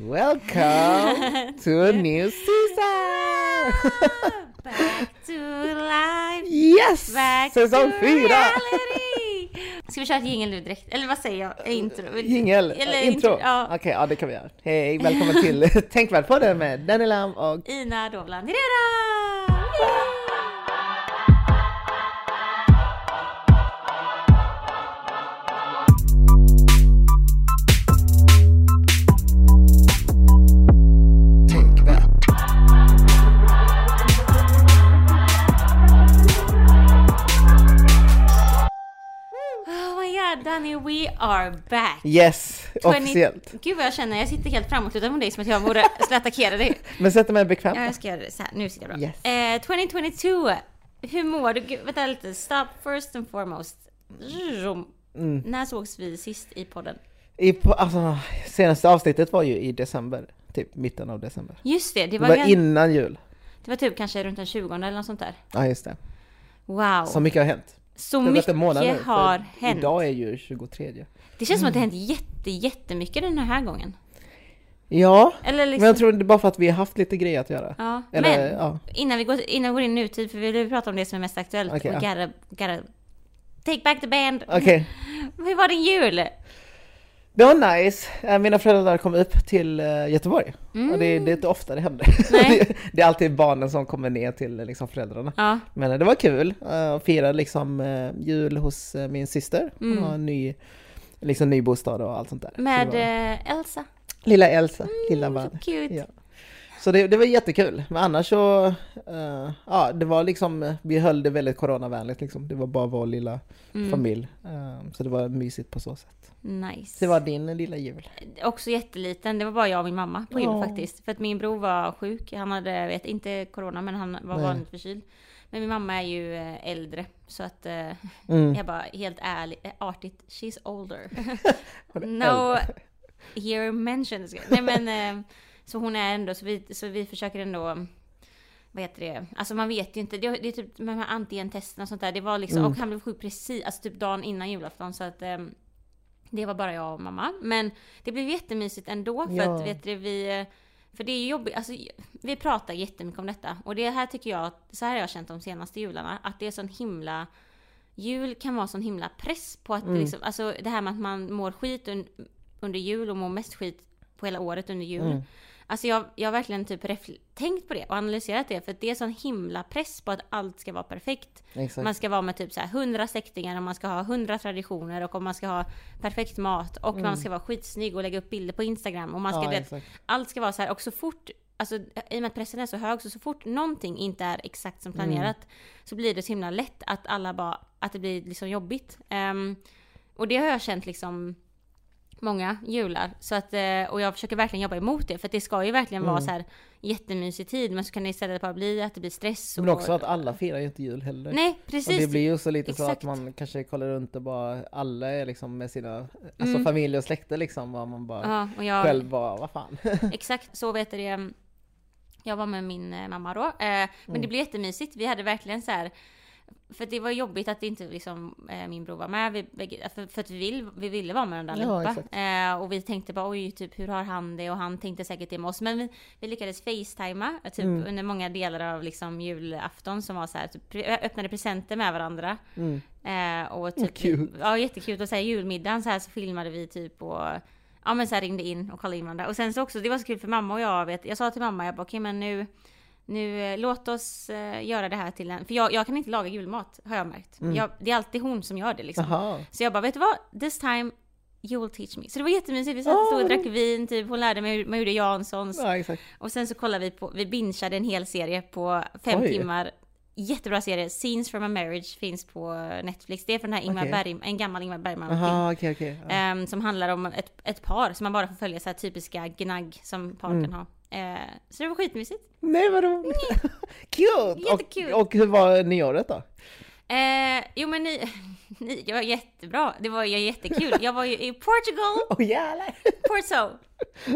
Welcome to a new season! Back to life, yes! back Säsong to fyra! reality! Ska vi köra ett jingel nu direkt? Eller vad säger jag? Intro? Jingel, Eller intro. Ja. Okej, ja det kan vi göra. Hej, välkommen till Tänkvärt på det med Danny Lam och Ina Dovland Herrera! Danny, we are back! Yes, 20 officiellt. Gud vad jag känner, jag sitter helt framåtlutad mot dig som att jag borde attackera dig. Men sätt med bekvämt. Ja, jag ska göra det så här. Nu sitter jag bra. Yes. Eh, 2022, hur mår du? Gud, vänta lite, stop first and foremost. Mm. När sågs vi sist i podden? I, på, alltså, senaste avsnittet var ju i december, typ mitten av december. Just det, det Det var, var gan- innan jul. det var typ kanske runt den 20 eller något sånt där. Ja, just det. Wow, Så mycket har hänt. Så mycket en månad nu, för har hänt. Idag är ju 23. Det känns som att det har hänt jätte, jättemycket den här gången. Ja, liksom, men jag tror det är bara för att vi har haft lite grejer att göra. ja. Eller, Men ja. innan vi, går, innan vi går in i nutid, för vi vill prata om det som är mest aktuellt. Okej, och ja. gotta, gotta take back the band. Okej. Hur var din jul? Det var nice. Eh, Mina föräldrar kom upp till eh, Göteborg. Och det, det är inte ofta det händer. Mm. Det, det är alltid barnen som kommer ner till eh, liksom, föräldrarna. Ja, Men det var kul eh, att fira liksom, jul hos min syster. Hon Mm. har en ny, liksom, ny bostad och allt sånt där. Med var, Elsa. lilla Elsa, lilla Mm, barn. så cute. Ja. Så det, det var jättekul. Men annars så, eh, ja det var liksom, vi höll det väldigt coronavänligt liksom. Det var bara vår lilla Mm. familj. Eh, så det var mysigt på så sätt. Nice. Så det var din lilla jul. Också jätteliten, det var bara jag och min mamma på jul Ja. faktiskt. För att min bror var sjuk, han hade, vet inte corona men han var Nej. vanligt förkyld. Men min mamma är ju eh, äldre, så att eh, Mm. jag bara helt ärligt, artigt, she's older. No year mentioned. Nej men, eh, så hon är ändå, så vi, så vi försöker ändå vad heter det? Alltså man vet ju inte. Det, det är typ med de här antigentesterna och sånt där. Det var liksom, Mm. och han blev sjuk precis, alltså typ dagen innan julafton. Så att ehm, det var bara jag och mamma. Men det blev jättemysigt ändå. För Ja. att vet du, vi... För det är jobbigt, alltså vi pratar jättemycket om detta. Och det här tycker jag, så här har jag känt de senaste jularna. Att det är sån himla... Jul kan vara sån himla press på att det Mm. liksom, alltså det här med att man mår skit un, under jul och mår mest skit på hela året under jul. Mm. Alltså jag, jag har verkligen typ tänkt på det och analyserat det för det är sån himla press på att allt ska vara perfekt. Exakt. Man ska vara med typ så här 100 släktingar och man ska ha 100 traditioner och om man ska ha perfekt mat och man ska vara skitsnygg och lägga upp bilder på Instagram och man ska, Mm. ja, exakt. allt ska vara så här och så fort Alltså i och med att pressen är så hög så så fort någonting inte är exakt som planerat Mm. så blir det så himla lätt att alla bara, att det blir liksom jobbigt. Ehm, och det har jag känt liksom många jular. Så att, eh, och jag försöker verkligen jobba emot det för det ska ju verkligen vara Mm. så här jättemysig tid men så kan det istället bara bli att det blir stress. Men och- också att alla firar ju inte jul heller. Nej Och precis. det blir ju så lite så att Exakt. man kanske kollar runt och bara alla är liksom med sina alltså Mm. familj och släkter liksom och man bara Ja, och jag, själv bara vad fan. Exakt, så vet det. Jag var med min eh, mamma då. Eh, men Mm. det blev jättemysigt. Vi hade verkligen så här. För det var jobbigt att inte liksom, eh, min bror var med. Vi, för, för att vi, vill, vi ville vara med varandra allihopa. Eh, och vi tänkte bara oj, typ hur har han det? Och han tänkte säkert det med oss. Men vi, vi lyckades facetima typ Mm. under många delar av liksom julafton som var så här, typ, öppnade presenter med varandra. Mm. Eh, och typ, cute. Ja, jättekul. Och så här, julmiddagen så här så filmade vi typ och ja men så här ringde in och kollade in varandra. Och sen så också, det var så kul för mamma och jag vet, jag sa till mamma, jag bara okej men nu, nu eh, låt oss eh, göra det här till en, för jag, jag kan inte laga julmat har jag märkt. Mm. Jag, det är alltid hon som gör det liksom. Jaha. Så jag bara, vet du vad? This time you will teach me. Så det var jättemysigt, vi satt och stod och drack vin, typ, hon lärde mig hur man gjorde Janssons. Ja. Och sen så kollade vi på, vi bingeade en hel serie på fem Oj. timmar. Jättebra serie, Scenes from a Marriage finns på Netflix. Det är från den här Ingmar Okej. Berg, en gammal Ingmar Bergman-film. Jaha okej okej. Ja. Ehm, som handlar om ett, ett par som man bara får följa så här typiska gnagg som par kan Mm. ha. Eh, så det var skitmysigt. Nej vad roligt! Cute! Jättekul. Och, och hur var nyåret då? Eh, jo men ni, ni, det var jättebra. Det var jättekul. Jag var ju i Portugal, Åh jävlar! Porto,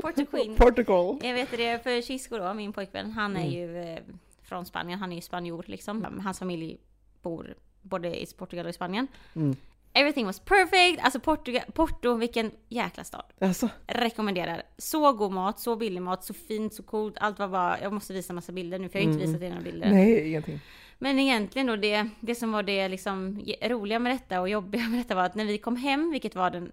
Porto Queen. Portugal! Jag vet det, för Chisco då, min pojkvän, han är Mm. ju eh, från Spanien, han är ju spanjor liksom. Hans familj bor både i Portugal och i Spanien. Mm. Everything was perfect. Alltså Portugal, Porto, vilken jäkla stad. Alltså, Rekommenderar. Så god mat, så billig mat, så fint, så coolt. Allt var bara, jag måste visa massa bilder nu för jag har inte Mm. visat er några bilder. nej ingenting. Men egentligen då det, det som var det liksom roliga med detta och jobbiga med detta var att när vi kom hem, vilket var den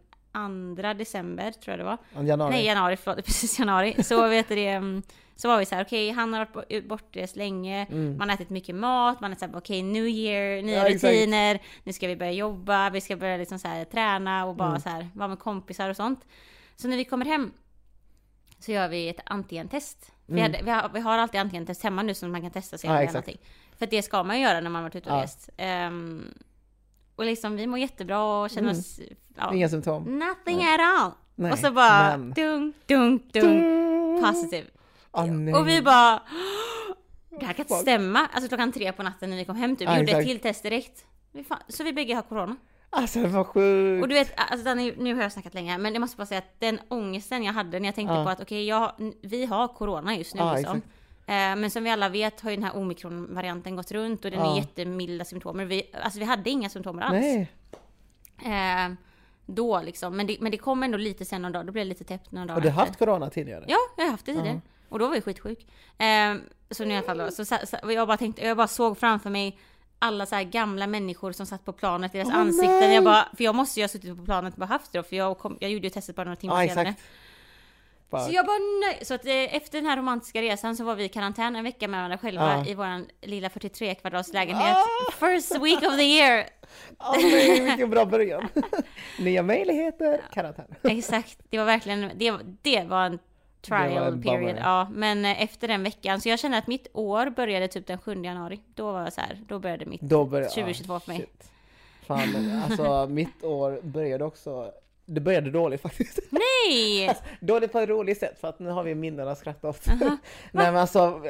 2 december tror jag det var. Januari. Nej januari, förlåt, precis januari. Så vet det, mm, så var vi så här, okej han har varit bo- bortrest länge, Mm. man har ätit mycket mat, man är såhär, okej new year, nya Ja, exakt. rutiner, nu ska vi börja jobba, vi ska börja liksom så här, träna och bara Mm. så här, vara med kompisar och sånt. Så när vi kommer hem så gör vi ett antigentest. Vi, Mm. hade, vi, har, vi har alltid antigentest hemma nu som man kan testa sig Ja, exakt. någonting. För det ska man ju göra när man varit ute och Ja. rest. Ehm, och liksom vi mår jättebra och känner Mm. oss... Ja, Inga symptom. nothing at all. Nej, och så bara men- dunk, dunk, dunk, positive. Ah, nej. Och vi bara... Det här kan inte stämma. Alltså klockan tre på natten när vi kom hem typ. Vi Ja, gjorde ett exakt. till test direkt. Så vi bägge har corona. Alltså det var sjukt. Och du vet, alltså Danny, nu har jag snackat länge, men jag måste bara säga att den ångesten jag hade när jag tänkte Ja. på att okej, jag, vi har corona just nu Ja, liksom. exakt. Eh, men som vi alla vet har ju den här omikron-varianten gått runt och den Ja. är jättemilda symptomer. Vi, alltså vi hade inga symptomer alls. Nej. Eh, då liksom, men det, men det kom ändå lite sen någon dag, då blev det lite täppt någon dag Har du efter. haft corona tidigare? Ja, jag har haft det tidigare. Och då var jag skitsjuk. Eh, så nu i alla fall då, så, så, så, jag bara tänkte, jag bara såg framför mig alla så här gamla människor som satt på planet, deras Åh, ansikten. nej! Jag bara, för jag måste ju ha suttit på planet och bara haft det då, för jag, kom, jag gjorde ju testet bara några timmar Ja, senare. exakt. Bara, Så jag bara nej. Så att eh, efter den här romantiska resan så var vi i karantän en vecka med varandra själva Ja. i våran lilla 43 kvadrats lägenhet. Ah! First week of the year! Åh nej, vilken bra början. Nya möjligheter, karantän. Exakt, det var verkligen, det, det var en trial period. Ja, men eh, efter den veckan, så jag känner att mitt år började typ den 7 januari. Då var jag så här, då började mitt Då började, 2022 för mig. shit. Fan, alltså mitt år började också, det började dåligt faktiskt. Nej! Dåligt på ett roligt sätt för att nu har vi minnen att skratta åt. Nej men alltså,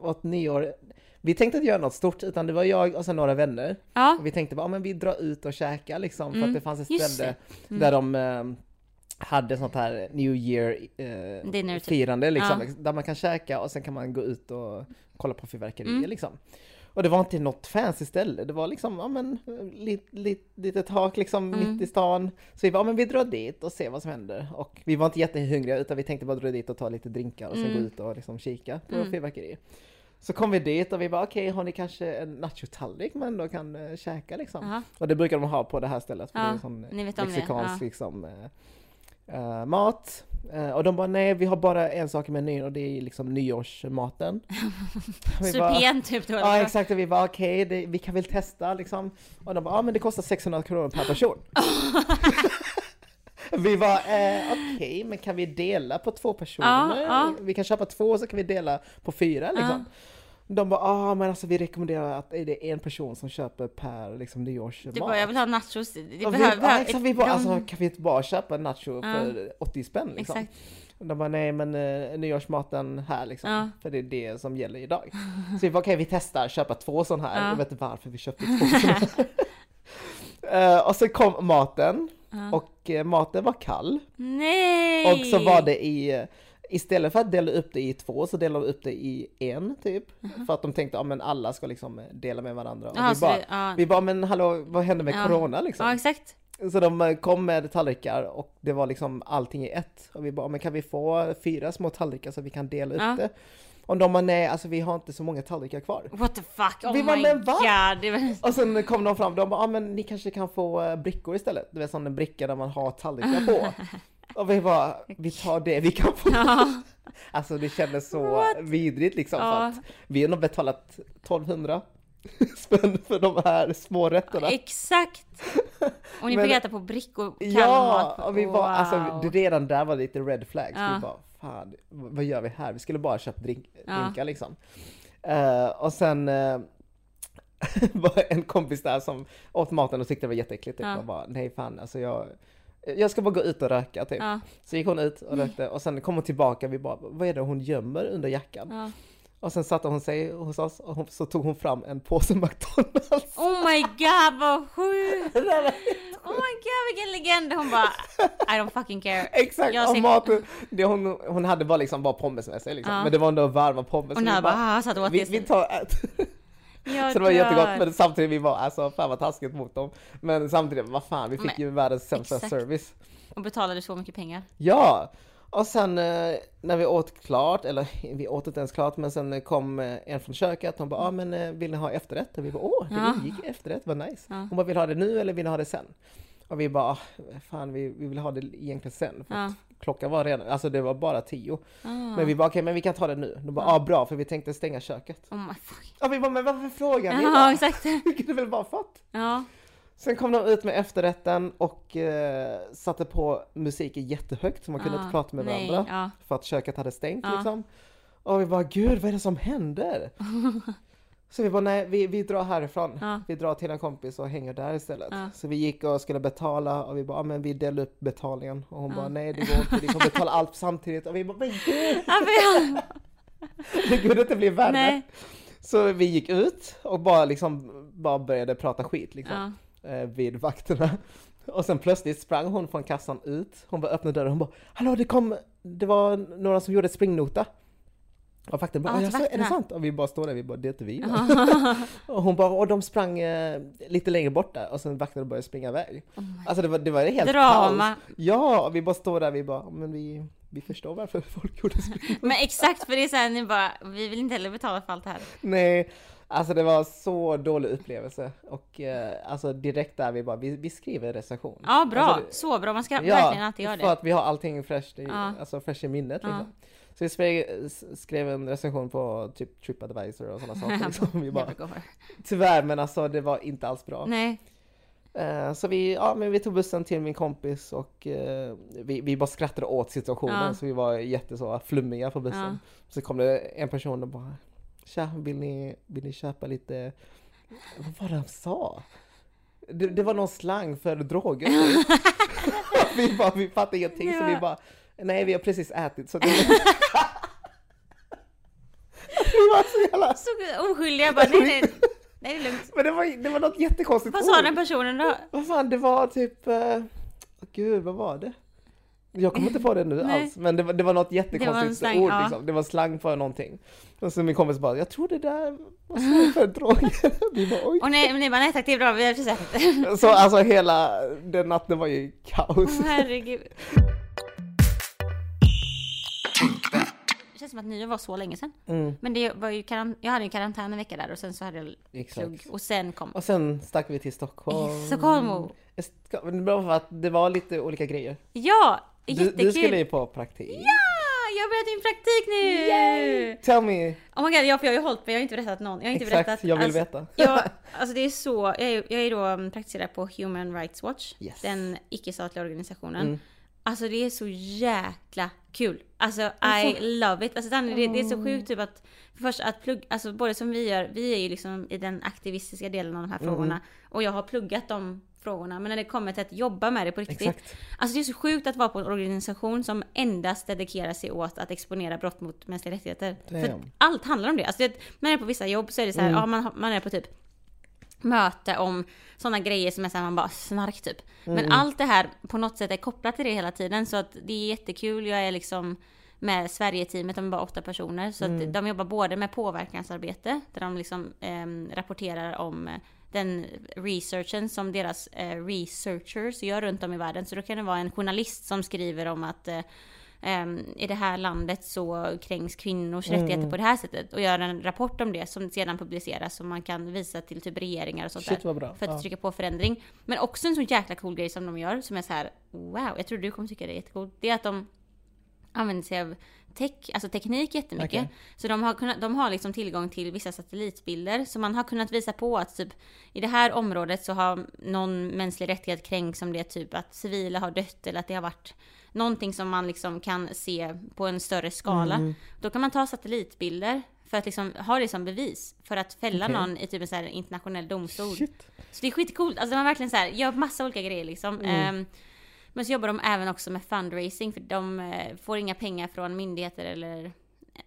åt nyår, vi tänkte inte göra något stort utan det var jag och sen några vänner. Ja, Och vi tänkte bara, ja, men vi drar ut och käkar liksom för Mm, att det fanns ett ställe. Mm. där de eh, hade sånt här New Year eh, typ. liksom, Ja. där man kan käka och sen kan man gå ut och kolla på fyrverkerier Mm. liksom. Och det var inte något fancy ställe, det var liksom, ja men, lit, lit, litet tak liksom Mm. mitt i stan. Så vi bara, ja, men vi drar dit och ser vad som händer. Och vi var inte jättehungriga utan vi tänkte bara dra dit och ta lite drinkar och sen Mm. gå ut och liksom kika på Mm. fyrverkerier. Så kom vi dit och vi bara, okej har ni kanske en nachotallrik man då kan uh, käka liksom? Aha. Och det brukar de ha på det här stället, för Ja, det är sån om det, mexikansk ja. liksom, eh, eh, mat. Eh, och de bara, nej vi har bara en sak i menyn och det är liksom nyårsmaten. Supen typ då. Ja exakt, och vi bara okej, det- vi kan väl testa liksom. Och de bara, ja men det kostar 600 kronor per person. vi var eh, okej, men kan vi dela på två personer? Ja, ja. Vi kan köpa två så kan vi dela på fyra liksom. De bara, ah men alltså vi rekommenderar att det är en person som köper per liksom nyårsmat. Du bara, jag vill ha nachos. Det Och vi, behöver, ja, behöver- exakt, vi bara, de- alltså, kan vi inte bara köpa en nacho Ja. för 80 spänn liksom? Exakt. De bara, nej men uh, nyårsmaten här liksom, Ja. för det är det som gäller idag. Så vi bara, okej vi testar, köpa två sådana här, Ja. jag vet inte varför vi köpte två sådana här. Eh, och så kom maten, och eh, maten var kall. Nej! Och så var det i, eh, istället för att dela upp det i två så delade de upp det i en typ. För att de tänkte, ja men alla ska liksom dela med varandra. Och Ja, vi, bara, det- ja. vi bara, men hallå vad hände med Ja. corona liksom? Ja, exakt. Så de eh, kom med tallrikar och det var liksom allting i ett. Och vi bara, men kan vi få fyra små tallrikar så vi kan dela upp Ja. det? Och de bara, nej alltså vi har inte så många tallrikar kvar. What the fuck? Oh Vi bara, my men va? god. Var... Och sen kom de fram, de bara, ah, men ni kanske kan få eh, brickor istället. Du vet sån en bricka där man har tallrikar på. Och vi bara, vi tar det vi kan få. Ja. Alltså det kändes så What? vidrigt liksom. För Ja. att vi har nog betalat 1200 spänn för de här små rätterna. Exakt! Och ni Men- fick äta på brickor, Ja, och vi var, alltså Wow. det redan där var lite red flags. Ja. Vi bara, fan, vad gör vi här? Vi skulle bara köpt drink, Ja. drinkar liksom. Eh, och sen eh, var en kompis där som åt maten och tyckte det var jätteäckligt. Ja. Och bara, nej fan, alltså jag, jag ska bara gå ut och röka typ. Ja, Så gick hon ut och rökte och sen kom hon tillbaka, vi bara, vad är det hon gömmer under jackan? ja. Och sen satte hon sig hos oss och hon, så tog hon fram en påse McDonalds. Oh my god vad sjukt! Oh my god vilken legend! Hon bara I don't fucking care. Exakt, Jag och ser- maten, det hon, hon hade bara liksom bara pommes med sig liksom. Ja. Men det var ändå varma pommes. Så vi när bara ah, och åt vi, vi tar. Jag Så det var dör. jättegott men samtidigt vi var alltså fan vad taskigt mot dem. Men samtidigt, vad fan vi fick Men, ju världens sämsta exakt. service. Och betalade så mycket pengar. Ja! Och sen eh, när vi åt klart, eller vi åt inte ens klart, men sen kom eh, en från köket. Hon bara, ah, men eh, vill ni ha efterrätt? Och vi bara, åh, det Ja. gick efterrätt, vad nice. Ja. Hon bara, vill ha det nu eller vill ni ha det sen? Och vi bara, ah, fan vi, vi vill ha det egentligen sen. För Ja. Klockan var redan, alltså det var bara tio. Ah. Men vi bara, okej men vi kan ta det nu. De bara, ah, bra, för vi tänkte stänga köket. Oh my fuck. Och vi bara, men varför frågar ni? Ja, exakt. Vi kunde väl bara fått? Ja. Sen kom de ut med efterrätten och eh, satte på musiken jättehögt så man kunde Ah, inte prata med nej, varandra. Ja. För att köket hade stängt Ja. liksom. Och vi bara, gud vad är det som händer? så vi bara, nej vi, vi drar härifrån. Ja. Vi drar till en kompis och hänger där istället. Ja. Så vi gick och skulle betala och vi bara, ah, men vi delar upp betalningen. Och hon Ja. bara, nej det går inte, vi får betala allt samtidigt. Och vi bara, men gud! Det kunde inte bli värre. Nej. Så vi gick ut och bara liksom, bara började prata skit liksom eh, vid vakterna. Och sen plötsligt sprang hon från kassan ut. Hon bara öppnade dörren och hon bara Hallå det kom, det var några som gjorde springnota. Och vakten bara Ja, till jaså, är det sant? Och vi bara står där, vi bara det är inte vi. och hon bara, och de sprang eh, lite längre bort där och sen vakterna började springa iväg. Oh Alltså det var, det var helt Drama. kaos. Ja, och vi bara står där, vi bara, men vi, vi förstår varför folk gjorde springnota. Men exakt, för det är såhär, ni bara, vi vill inte heller betala för allt det här. Nej, alltså det var så dålig upplevelse. Och eh, alltså direkt där vi bara, vi, vi skriver recension. Ja, bra. Alltså, det- så bra. Man ska verkligen alltid göra för det. att vi har allting fräscht i, Ja. alltså fräscht i minnet. Ja. Liksom. Så vi skrev, en recension på typ Tripadvisor och sådana saker. Liksom. Vi bara, tyvärr, men alltså det var inte alls bra. Nej. Eh, så vi, ja, men vi tog bussen till min kompis och eh, vi, vi bara skrattade åt situationen. Ja. Så vi var jätte så flummiga på bussen. Ja. Så kom det en person och bara Tja, vill ni, vill ni köpa lite... Vad var det han sa? Det, det var någon slang för droger. typ. vi, bara, vi fattade ingenting så vi bara Nej, vi har precis ätit så det var så jävla... Så oskyldiga bara, nej, nej, nej det är lugnt. Men det var, det var något jättekonstigt Vad sa den personen då? Vad fan, det var typ... Uh, gud, vad var det? Jag kommer inte på det nu alls, men det var, det var något jättekonstigt slang, ord ja. liksom. Det var slang för någonting. Och så min kompis bara, jag tror det där var slang för droger. Vi bara, oj. Och men ni bara, nej tack det är bra, vi har precis ätit. Så alltså hela den natten var ju kaos. Åh, Herregud. Känns som att nyår var så länge sedan. Mm, Men det var ju jag hade ju karantän en vecka där och sen så hade jag plugg. Och sen kom Och sen stack vi till Stockholm. Stockholm. Men Det var för att det var lite olika grejer. Ja! Du, Jättekul! du skulle ju på praktik. Ja! Jag har börjat min praktik nu! Tell me! Oh my god, ja, för jag har ju hållit mig, jag har inte berättat någon. Jag har inte Exakt, berättat. jag vill alltså, veta. Ja, alltså det är så, jag är, jag är då mm, praktiserare på Human Rights Watch, Yes. den icke-statliga organisationen. Mm. Alltså det är så jäkla kul. Alltså I love it. Alltså Danny, det, det är så sjukt typ att för först att plugga, alltså både som vi gör, vi är ju liksom i den aktivistiska delen av de här Mm. frågorna och jag har pluggat de frågorna. Men när det kommer till att jobba med det på riktigt. Exakt. Alltså det är så sjukt att vara på en organisation som endast dedikerar sig åt att exponera brott mot mänskliga rättigheter. För allt handlar om det. Alltså det, man är på vissa jobb så är det så här, Mm. ja, man, man är på typ möte om sådana grejer som är såhär man bara snark typ. Men Mm. allt det här på något sätt är kopplat till det hela tiden så att det är jättekul. Jag är liksom med Sverige-teamet, de är bara åtta personer. Så Mm. att de jobbar både med påverkansarbete där de liksom ehm, rapporterar om eh, den researchen som deras eh, researchers gör runt om i världen. Så då kan det vara en journalist som skriver om att eh, i det här landet så kränks kvinnors Mm. rättigheter på det här sättet och gör en rapport om det som sedan publiceras som man kan visa till typ regeringar och sånt Shit där bra. för att Ja. trycka på förändring. Men också en sån jäkla cool grej som de gör som är så här: wow, jag tror du kommer tycka det är jättekul. Det är att de använder sig av tech, alltså teknik jättemycket. Okej. Så de har, kunnat, de har liksom tillgång till vissa satellitbilder. Så man har kunnat visa på att typ i det här området så har någon mänsklig rättighet kränkt som det är typ att civila har dött eller att det har varit någonting som man liksom kan se på en större skala. Mm. Då kan man ta satellitbilder för att liksom ha det som bevis för att fälla Okej. någon i typ en så internationell domstol. Shit. Så det är skitcoolt. Alltså de har verkligen så här, gör massa olika grejer liksom. Mm. Ehm, men så jobbar de även också med fundraising för de eh, får inga pengar från myndigheter eller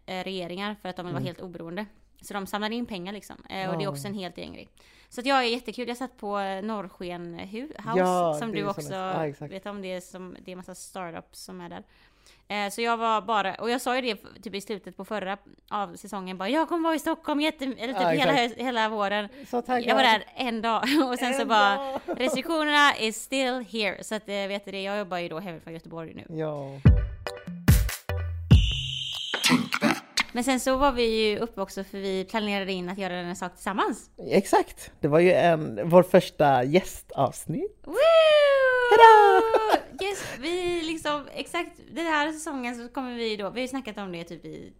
eh, regeringar för att de vill vara Mm. helt oberoende. Så de samlar in pengar liksom. Eh, och det är också en helt egen grej. Så att jag är jättekul. Jag satt på eh, Norrsken House Ja, som du så också nice. Ja, vet om. Det är, som, det är massa startups som är där. Eh, Så jag var bara, och jag sa ju det typ i slutet på förra av säsongen bara Jag kommer vara i Stockholm jätte, eller typ Ja, hela, hela våren. Så. Jag var där en dag och sen så En bara dag. restriktionerna is still here. Så att eh, vet du det, jag jobbar ju då hemifrån Göteborg nu. Ja. Men sen så var vi ju uppe också för vi planerade in att göra den här sak tillsammans. Exakt. Det var ju en, vår första gästavsnitt. Woo! Yes, vi liksom, exakt den här säsongen så kommer vi då, vi har ju snackat om det typ i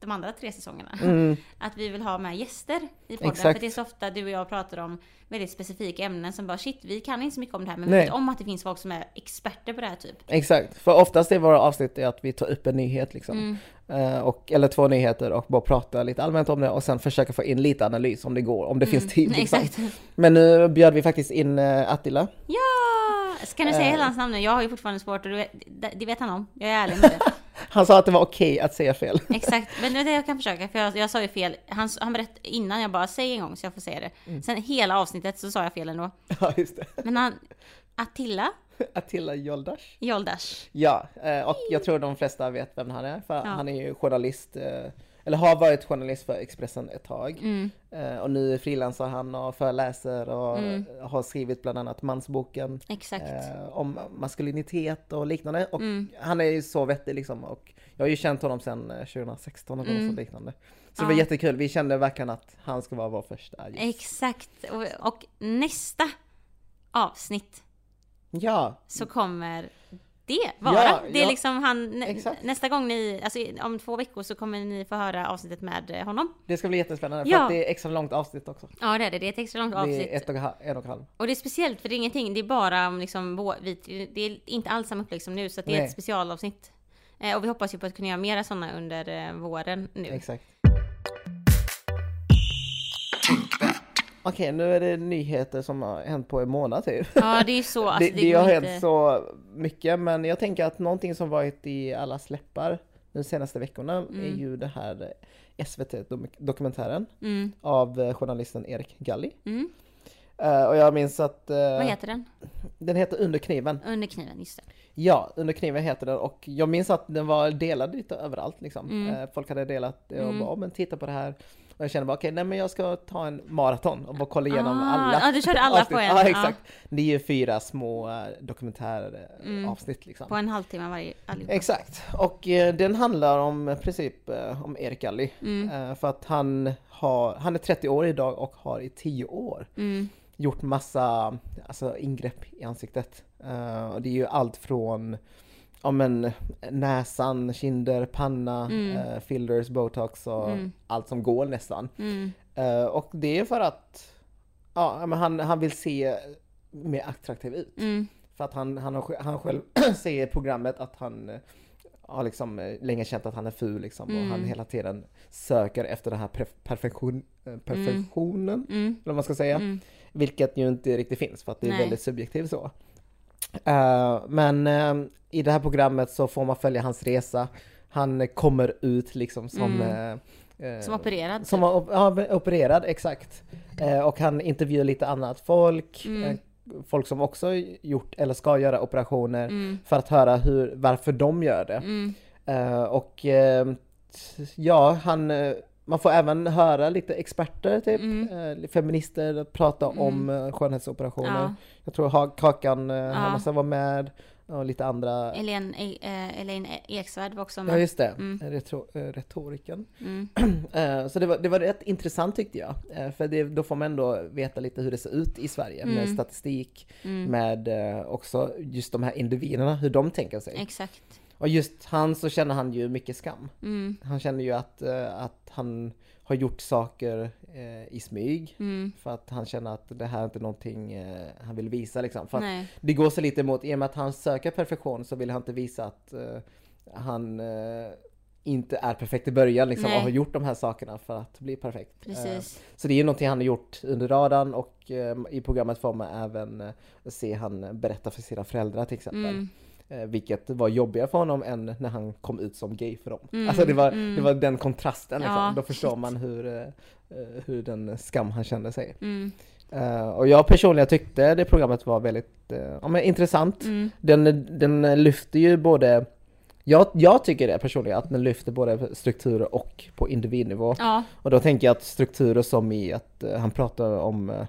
de andra tre säsongerna. Mm, Att vi vill ha med gäster i podden. Exakt. För det är så ofta du och jag pratar om väldigt specifika ämnen som bara shit, vi kan inte så mycket om det här men vi Nej. vet om att det finns folk som är experter på det här typ. exakt. För oftast är våra avsnitt är att vi tar upp en nyhet liksom. Mm. Eh, och, eller två nyheter och bara prata lite allmänt om det och sen försöka få in lite analys om det går, om det finns tid. Liksom. Mm. Exakt. Men nu bjöd vi faktiskt in uh, Attila. Ja! Ska du säga Eh. hela hans namn nu? Jag har ju fortfarande svårt och det vet han om. Jag är ärlig med det. Han sa att det var okej att säga fel. Exakt, men det är det jag kan försöka för jag, jag sa ju fel. Han, han berättade innan jag bara säg en gång så jag får säga det. Mm. Sen hela avsnittet så sa jag fel ändå. ja, just det. Men han, Attila Attila Joldash. Joldash. Ja, eh, och jag tror de flesta vet vem han är, för Ja. han är ju journalist, eh, eller har varit journalist för Expressen ett tag. Mm, Eh, Och nu frilansar han och föreläser och Mm. har skrivit bland annat Mansboken eh, om maskulinitet och liknande. Och Mm. han är ju så vettig liksom. Och jag har ju känt honom sedan eh, 2016 eller något liknande. Så det var jättekul. Vi kände verkligen att han ska vara vår första gäst. Exakt. Och, och nästa avsnitt Ja, så kommer det vara. Ja, det är ja. liksom han, Exakt. nästa gång ni, alltså om två veckor så kommer ni få höra avsnittet med eh, honom. det ska bli jättespännande för Ja. att det är extra långt avsnitt också. Ja det är det, det är ett extra långt Det avsnitt. är ett och, en och en halv. Och det är speciellt för det är ingenting, det är bara om liksom, vi, det är inte alls samma upplägg som nu så det är Nej. ett specialavsnitt. Eh, och vi hoppas ju på att kunna göra mera sådana under eh, våren nu. Exakt. Okej, nu är det nyheter som har hänt på en månad typ. Ja det är så. Alltså, det, det, går har inte- hänt så mycket, men jag tänker att någonting som varit i alla släppar de senaste veckorna Mm. är ju det här SVT-dokumentären Mm, av eh, journalisten Erik Galli. mm. Eh, och jag minns att eh, Vad heter den? den heter Under kniven. Under kniven, just det. Ja, Under kniven heter den och jag minns att den var delad lite överallt liksom. Eh, folk hade delat det och Mm. bara, "Ja, men titta på det här. Och jag kände bara, okej, nej men jag ska ta en maraton och bara kolla igenom Ah, alla. ja, du körde alla avsnitt. på en, Ja, exakt. Det är ju fyra små eh, dokumentäravsnitt Mm. avsnitt liksom. På en halvtimme varje allihopa. Exakt, och eh, den handlar om i princip eh, om Erik Galli. Mm, Eh, för att han, har, han är 30 år idag och har i 10 år mm, gjort massa alltså, ingrepp i ansiktet. Eh, och det är ju allt från ja, men, näsan, kinder, panna, Mm. eh, fillers, botox och Mm. allt som går nästan. mm, Eh, och det är för att ja, men han, han vill se mer attraktiv ut. mm, För att han, han, har, han själv säger i programmet att han eh, har liksom eh, länge känt att han är ful liksom och han Mm. hela tiden söker efter den här perf- perfektion, eh, perfektionen, mm, eller vad man ska säga. Vilket ju inte riktigt finns för att det är Nej. väldigt subjektivt så. Eh, men eh, i det här programmet så får man följa hans resa. Han kommer ut liksom som... Mm. eh, Som opererad. som var op- ja, opererad, exakt. Och han intervjuar lite annat folk. Mm. Folk som också gjort eller ska göra operationer. Mm, För att höra hur, varför de gör det. mm, och ja, han, man får även höra lite experter, typ, Mm. eh, feminister prata Mm. om eh, skönhetsoperationer. ja. Jag tror ha- Kakan eh, Ja. Hermansson var med och lite andra. Elaine, eh, Elaine Eksvärd var också Ja med. just det, Mm. Retro, eh, retoriken. Mm, Så det var, det var rätt intressant tyckte jag. För det, då får man ändå veta lite hur det ser ut i Sverige med Mm. statistik, mm, med också just de här individerna, hur de tänker sig. exakt. Och just han så känner han ju mycket skam. Mm, Han känner ju att, eh, att han har gjort saker eh, i smyg. mm, För att han känner att det här är inte någonting eh, han vill visa liksom. För att det går sig lite emot, i och med att han söker perfektion så vill han inte visa att eh, han inte är perfekt i början liksom, Nej. och har gjort de här sakerna för att bli perfekt. Precis. så det är ju någonting han har gjort under radarn och i programmet får man även se han berätta för sina föräldrar till exempel. Mm, vilket var jobbigare för honom än när han kom ut som gay för dem. Mm, Alltså det var, mm. det var den kontrasten liksom. Ja, Då förstår shit. man hur, eh, eh, hur den skam han kände sig. mm, Eh, och jag personligen tyckte det programmet var väldigt eh, ja, men intressant. mm, Den, den lyfter ju både Jag, jag tycker det personligen att den lyfter både strukturer och på individnivå. Ja, Och då tänker jag att strukturer som i att eh, han pratar om eh,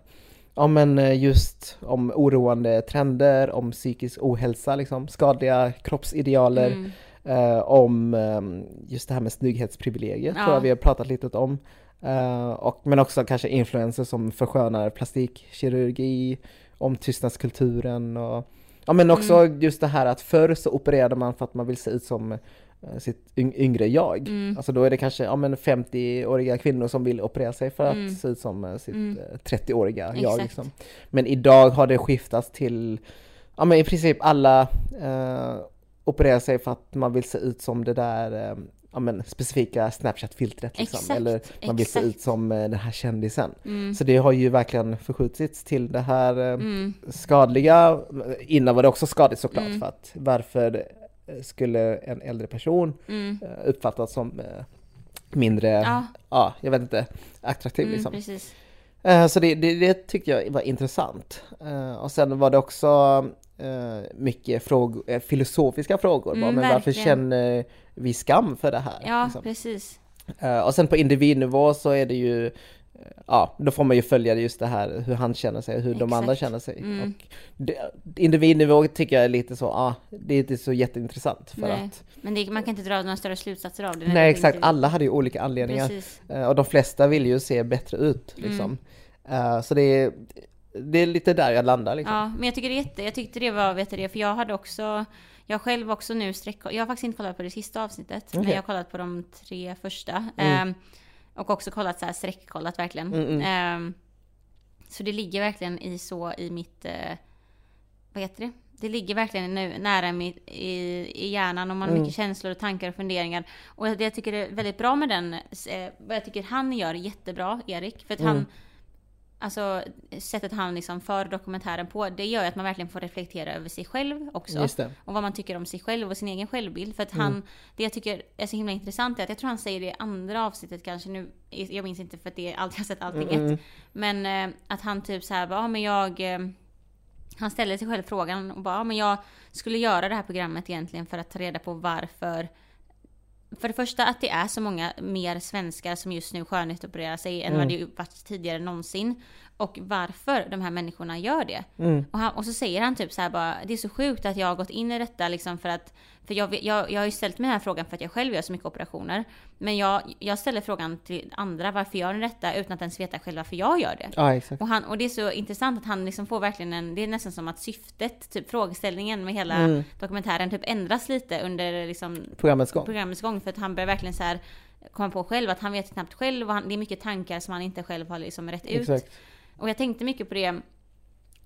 Ja men eh, just om oroande trender, om psykisk ohälsa, liksom, skadliga kroppsidealer, mm, eh, om eh, just det här med snygghetsprivilegiet tror Ja. jag vi har pratat lite om. Eh, och, men också kanske influenser som förskönar plastikkirurgi, om tystnadskulturen och Ja men också Mm. just det här att förr så opererade man för att man vill se ut som sitt yng- yngre jag. Mm. Alltså då är det kanske ja, men 50-åriga kvinnor som vill operera sig för att Mm. se ut som eh, sitt Mm. eh, 30-åriga jag. Exakt. Liksom. Men idag har det skiftats till ja men i princip alla eh, opererar sig för att man vill se ut som det där eh, ja, men specifika Snapchat-filtret liksom. Exakt, Eller man vill se exakt. ut som eh, den här kändisen. mm, Så det har ju verkligen förskjutits till det här eh, mm, skadliga. Innan var det också skadligt såklart Mm. för att varför eh, skulle en äldre person mm. eh, uppfattas som eh, mindre, ja. Ja, jag vet inte, attraktiv mm, liksom. precis. Eh, Så det, det, det tyckte jag var intressant. Och sen var det också mycket frågor, filosofiska frågor. Mm, bara, men varför känner vi skam för det här? Ja, liksom? precis. Och sen på individnivå så är det ju Ja, då får man ju följa just det här hur han känner sig och hur de Exakt. andra känner sig. Mm. Och individnivå tycker jag är lite så, ja, det är inte så jätteintressant för Nej, att Men det, man kan inte dra några större slutsatser av det. Nej exakt, inte- alla hade ju olika anledningar. Precis. Eh, Och de flesta vill ju se bättre ut Mm. liksom. Eh, Så det är, det är lite där jag landar liksom. Ja, men jag tycker det jätte, jag tyckte det var, vet du det, för jag hade också, jag själv också nu sträck, jag har faktiskt inte kollat på det sista avsnittet, men Okej. jag har kollat på de tre första. Mm. Ehm, och också kollat så här sträckkollat verkligen. Mm, mm. Ehm, så det ligger verkligen i så i mitt, eh, vad heter det? Det ligger verkligen nu, nära mitt, i, i hjärnan och man har Mm. mycket känslor och tankar och funderingar. Och det jag tycker är väldigt bra med den, eh, vad jag tycker han gör jättebra, Erik, för att han Mm. Alltså sättet han liksom för dokumentären på, det gör ju att man verkligen får reflektera över sig själv också. Och vad man tycker om sig själv och sin egen självbild. För att Mm. han, det jag tycker är så himla intressant är att jag tror han säger det i andra avsnittet kanske nu, jag minns inte för att det är allt jag har sett allting Mm, mm. ett. Men eh, att han typ så här, bara, ja men jag, eh, han ställer sig själv frågan och bara, ja men jag skulle göra det här programmet egentligen för att ta reda på varför för det första att det är så många mer svenskar som just nu skönhetsopererar sig än Mm. vad det varit tidigare någonsin. Och varför de här människorna gör det. Mm. Och, han, och så säger han typ så här bara, det är så sjukt att jag har gått in i detta liksom för att, för jag, jag, jag har ju ställt mig den här frågan för att jag själv gör så mycket operationer. Men jag, jag ställer frågan till andra, varför gör ni detta? Utan att ens veta själv varför jag gör det. Ja exakt. Och, han, och det är så intressant att han liksom får verkligen en, det är nästan som att syftet, typ frågeställningen med hela Mm. dokumentären typ ändras lite under liksom Programmets gång. programmets gång för att han börjar verkligen så här komma på själv att han vet knappt själv och han, det är mycket tankar som han inte själv har liksom rätt ut. Exakt. Och jag tänkte mycket på det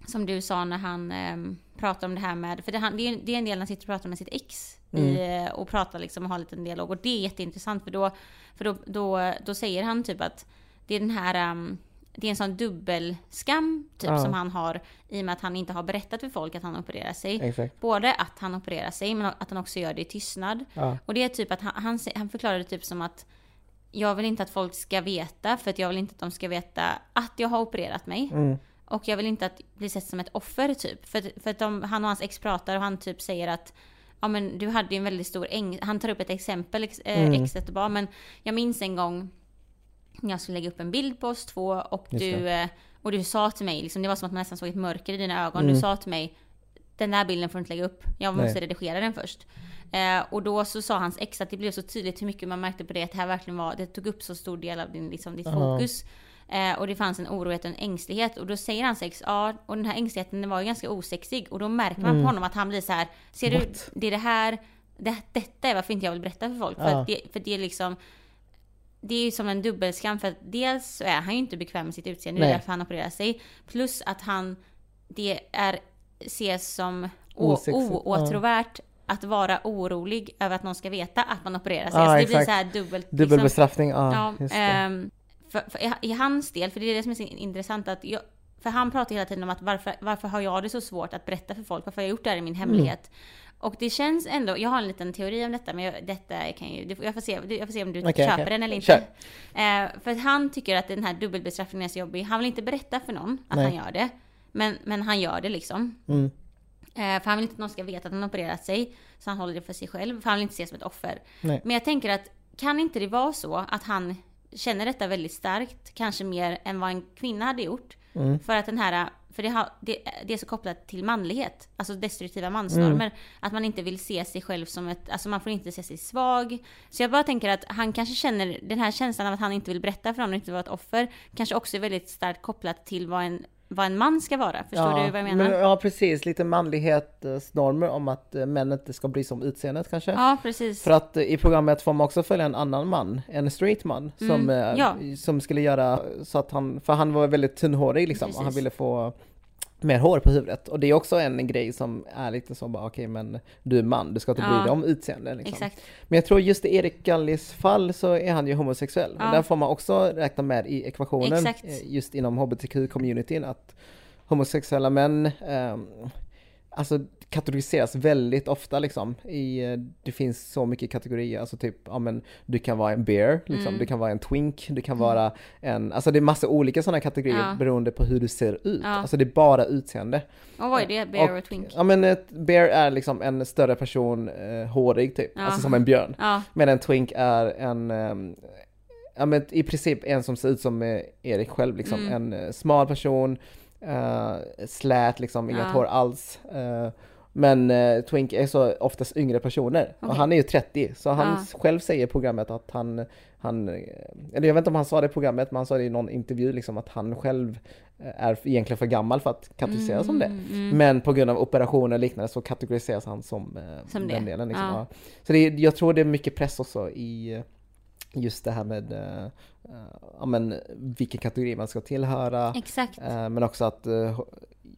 som du sa när han eh, pratade om det här med, för det, han, det, är, det är en del när han sitter och pratar med sitt ex i, eh, och pratar liksom och har en liten dialog och det är jätteintressant för då, för då, då, då säger han typ att det är den här ehm, det är en sån dubbelskam typ Ja. som han har i och med att han inte har berättat för folk att han opererar sig. Exakt. Både att han opererar sig men att han också gör det i tystnad. Ja. Och det är typ att han, han, han förklarar det typ som att jag vill inte att folk ska veta för att jag vill inte att de ska veta att jag har opererat mig. Mm. Och jag vill inte att bli sett som ett offer typ. För, för att de, han och hans ex pratar och han typ säger att Ja men du hade ju en väldigt stor äng... Han tar upp ett exempel, ex, eh, Mm. exet bara men jag minns en gång när jag skulle lägga upp en bild på oss två och Just du, eh, och du sa till mig, liksom, det var som att man nästan såg ett mörker i dina ögon. Mm. Du sa till mig den där bilden får du inte lägga upp. Jag måste Nej. redigera den först. Eh, och då så sa hans ex att det blev så tydligt hur mycket man märkte på det att det här verkligen var, det tog upp så stor del av din, liksom, ditt Ja. fokus. Eh, och det fanns en oro och en ängslighet. Och då säger hans ex, ja, och den här ängsligheten den var ju ganska osexig. Och då märker man Mm. på honom att han blir så här, ser du, What? det är det här, det, detta är varför inte jag vill berätta för folk. För, Ja. att det, för det är liksom, det är ju som en dubbelskam för att dels så är han ju inte bekväm med sitt utseende, det är därför han opererar sig. Plus att han, det är, ses som oåtråvärt att vara orolig över att någon ska veta att man opererar sig. Ja, alltså det blir exakt. så här dubbelt. liksom. Dubbelbestraffning, ja, Ja, just det. ehm, för, för i, i hans del, för det är det som är så intressant att jag, för han pratar hela tiden om att varför, varför har jag det så svårt att berätta för folk? Varför har jag gjort det här i min hemlighet? Och det känns ändå, jag har en liten teori om detta, men jag, detta kan ju, jag får se, jag får se om du Okej, köper okej. den eller inte. Eh, för att han tycker att den här dubbelbestraffningen är så jobbig. Han vill inte berätta för någon att Nej. han gör det. Men, men han gör det liksom. Mm. Eh, för han vill inte att någon ska veta att han har opererat sig. Så han håller det för sig själv, för han vill inte ses som ett offer. Nej. Men jag tänker att kan inte det vara så att han känner detta väldigt starkt, kanske mer än vad en kvinna hade gjort. Mm. För att den här, för det, har, det, det är så kopplat till manlighet, alltså destruktiva mansnormer. Mm. Att man inte vill se sig själv som ett, alltså man får inte se sig svag. Så jag bara tänker att han kanske känner den här känslan av att han inte vill berätta för någon och inte vara ett offer, kanske också är väldigt starkt kopplat till vad en, vad en man ska vara. Förstår ja, du vad jag menar? Men, ja precis, lite manlighetsnormer om att eh, män inte ska bry sig om utseendet kanske. Ja, precis. För att eh, i programmet får man också följa en annan man, en straight man, som, Mm, eh, ja. som skulle göra så att han, för han var väldigt tunnhårig liksom, och han Precis. ville få mer hår på huvudet. Och det är också en grej som är lite så bara, okej men du är man, du ska inte bry dig om utseende liksom. Exakt. Men jag tror just i Erik Gallis fall så är han ju homosexuell. Ja. Och där får man också räkna med i ekvationen, Exakt. eh, just inom hbtq-communityn, att homosexuella män ehm, alltså kategoriseras väldigt ofta liksom. I, eh, det finns så mycket kategorier, alltså typ, ja men du kan vara en bear, liksom. Mm. du kan vara en twink, du kan vara en, alltså det är massa olika sådana kategorier Ja. beroende på hur du ser ut. Ja. Alltså det är bara utseende. Och vad är det? Bear och twink? Ja men ett bear är liksom en större person, eh, hårig typ, Ja. alltså som en björn. Ja, Men en twink är en, ehm, ja men i princip en som ser ut som eh, Erik själv liksom. Mm. En eh, smal person, uh, slät liksom, inget Ja. hår alls. eh, men eh, Twink är så oftast yngre personer. Och Okej. han är ju 30, så han s- själv säger i programmet att han, han, eh, eller jag vet inte om han sa det i programmet, men han sa det i någon intervju liksom att han själv eh, är egentligen för gammal för att kategoriseras som det. Mm, mm. Men på grund av operationer och liknande så kategoriseras han som, eh, Som det. den delen. Liksom. Ja. Så det, jag tror det är mycket press också i just det här med eh, ja, men, vilken kategori man ska tillhöra. Exakt. Eh, men också att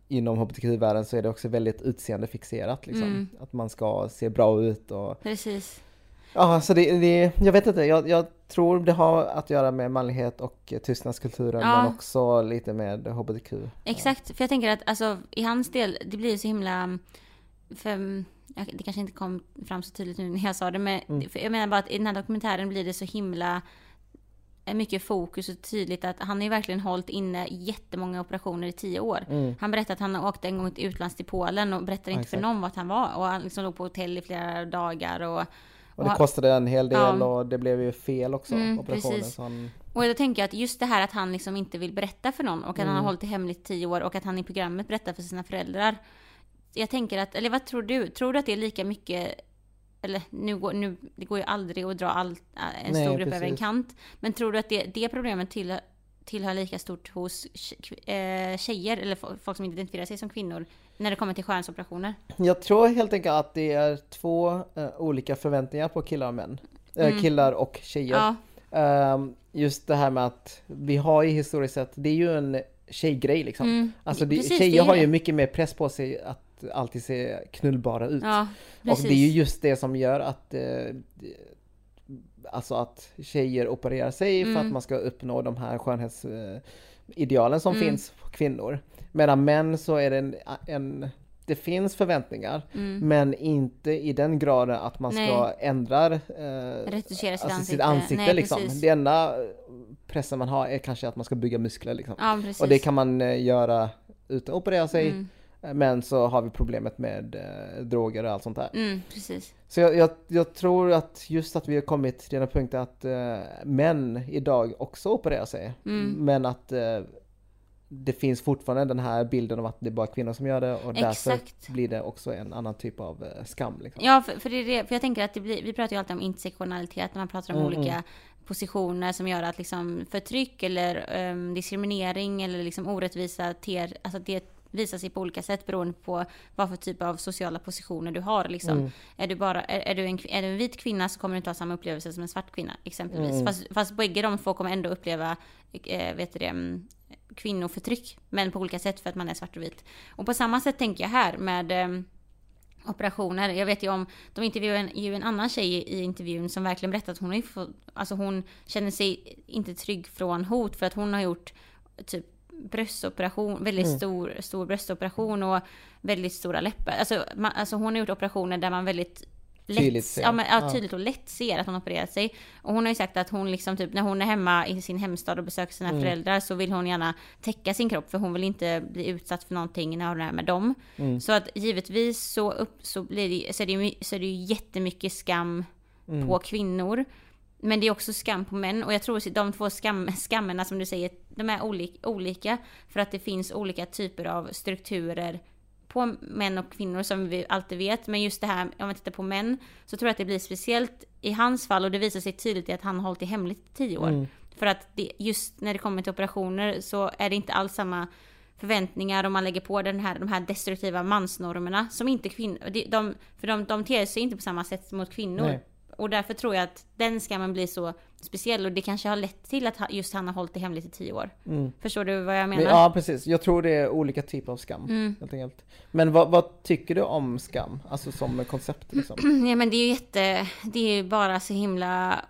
inom hbtq-världen så är det också väldigt utseendefixerat. Liksom. Mm. Att man ska se bra ut och Precis. Ja, så det, det, jag vet inte, jag, jag tror det har att göra med manlighet och tystnadskulturen Ja. men också lite med hbtq. Exakt, för jag tänker att alltså, i hans del, det blir så himla... För, det kanske inte kom fram så tydligt nu när jag sa det, men Mm. jag menar bara att i den här dokumentären blir det så himla mycket fokus och tydligt att han har ju verkligen hållit inne jättemånga operationer i tio år. Mm. Han berättade att han åkte en gång till utlands till Polen och berättade inte för exakt. någon vart han var. Och han liksom låg på hotell i flera dagar. Och, Och det kostade en hel del Ja. och det blev ju fel också, Mm, operationen. precis. Han, Och jag tänker att just det här att han liksom inte vill berätta för någon och att han Mm. har hållit det hemligt i tio år och att han i programmet berättar för sina föräldrar. Jag tänker att, eller vad tror du? Tror du att det är lika mycket, eller nu går, nu, det går ju aldrig att dra all, en Nej, stor grupp över en precis. kant. Men tror du att det, det problemet tillhör, tillhör lika stort hos eh, tjejer eller fo- folk som identifierar sig som kvinnor när det kommer till skönhetsoperationer? jag tror helt enkelt att det är två eh, olika förväntningar på killar och män. Mm. Killar och tjejer. Ja, Ehm, just det här med att vi har ju historiskt sett, det är ju en tjejgrej liksom. mm, Alltså det, precis, det tjejer är har ju det. mycket mer press på sig att alltid se knullbara ut. Ja, och det är ju just det som gör att eh, Alltså att tjejer opererar sig för Mm. att man ska uppnå de här skönhetsidealen som Mm. finns på kvinnor. Medan män så är det en, en det finns förväntningar Mm. men inte i den graden att man ska Nej. ändra eh, Retuschera sitt alltså ansikte. sitt ansikte Nej, liksom. precis. Det enda pressen man har är kanske att man ska bygga muskler liksom. Ja. Och det kan man eh, göra utan att operera sig. Mm, Men så har vi problemet med eh, droger och allt sånt där. mm, precis. Så jag, jag, jag tror att just att vi har kommit till den punkten att eh, män idag också opererar sig. Mm. Men att eh, det finns fortfarande den här bilden av att det är bara kvinnor som gör det och därför Exakt. blir det också en annan typ av eh, skam. Liksom. Ja, för, för, det är det, för jag tänker att det blir, vi pratar ju alltid om intersektionalitet när man pratar om Mm, olika positioner som gör att liksom förtryck eller ehm, diskriminering eller liksom orättvisa ter, alltså det visar sig på olika sätt beroende på vad för typ av sociala positioner du har. Liksom. Mm. Är, du bara, är, är, du en, är du en vit kvinna så kommer du inte ha samma upplevelse som en svart kvinna exempelvis. Mm. Fast, fast bägge de två kommer ändå uppleva eh, vet du det, mm, kvinnoförtryck, men på olika sätt för att man är svart och vit. Och på samma sätt tänker jag här med ehm, operationer. Jag vet ju om, de intervjuade en, ju en annan tjej i, i intervjun som verkligen berättade att hon har ju fått, alltså hon känner sig inte trygg från hot för att hon har gjort typ bröstoperation, väldigt Mm. stor, stor bröstoperation och väldigt stora läppar. Alltså, man, alltså hon har gjort operationer där man väldigt lätt, Tydligt ser. ja, men, ja, tydligt och lätt ser att hon opererat sig. Och hon har ju sagt att hon liksom typ när hon är hemma i sin hemstad och besöker sina Mm. föräldrar så vill hon gärna täcka sin kropp för hon vill inte bli utsatt för någonting när hon är med dem. Mm. Så att givetvis så, upp, så, blir det, så, är det, ju så är det ju jättemycket skam Mm. på kvinnor. Men det är också skam på män och jag tror att de två skam, skammerna som du säger, de är olika, för att det finns olika typer av strukturer på män och kvinnor som vi alltid vet. Men just det här, om man tittar på män, så tror jag att det blir speciellt i hans fall och det visar sig tydligt i att han har hållit det hemligt i tio år. Mm. För att det, just när det kommer till operationer så är det inte alls samma förväntningar om man lägger på den här, de här destruktiva mansnormerna som inte kvinnor, de, de, för de, de ter sig inte på samma sätt mot kvinnor. Nej. Och därför tror jag att den skammen blir så speciell och det kanske har lett till att just han har hållit det hemligt i tio år. Mm. Förstår du vad jag Men, menar? ja precis, jag tror det är olika typer av skam. Mm. Helt enkelt. Men vad, vad tycker du om skam? Alltså som koncept liksom? Ja men det är ju jätte, det är ju bara så himla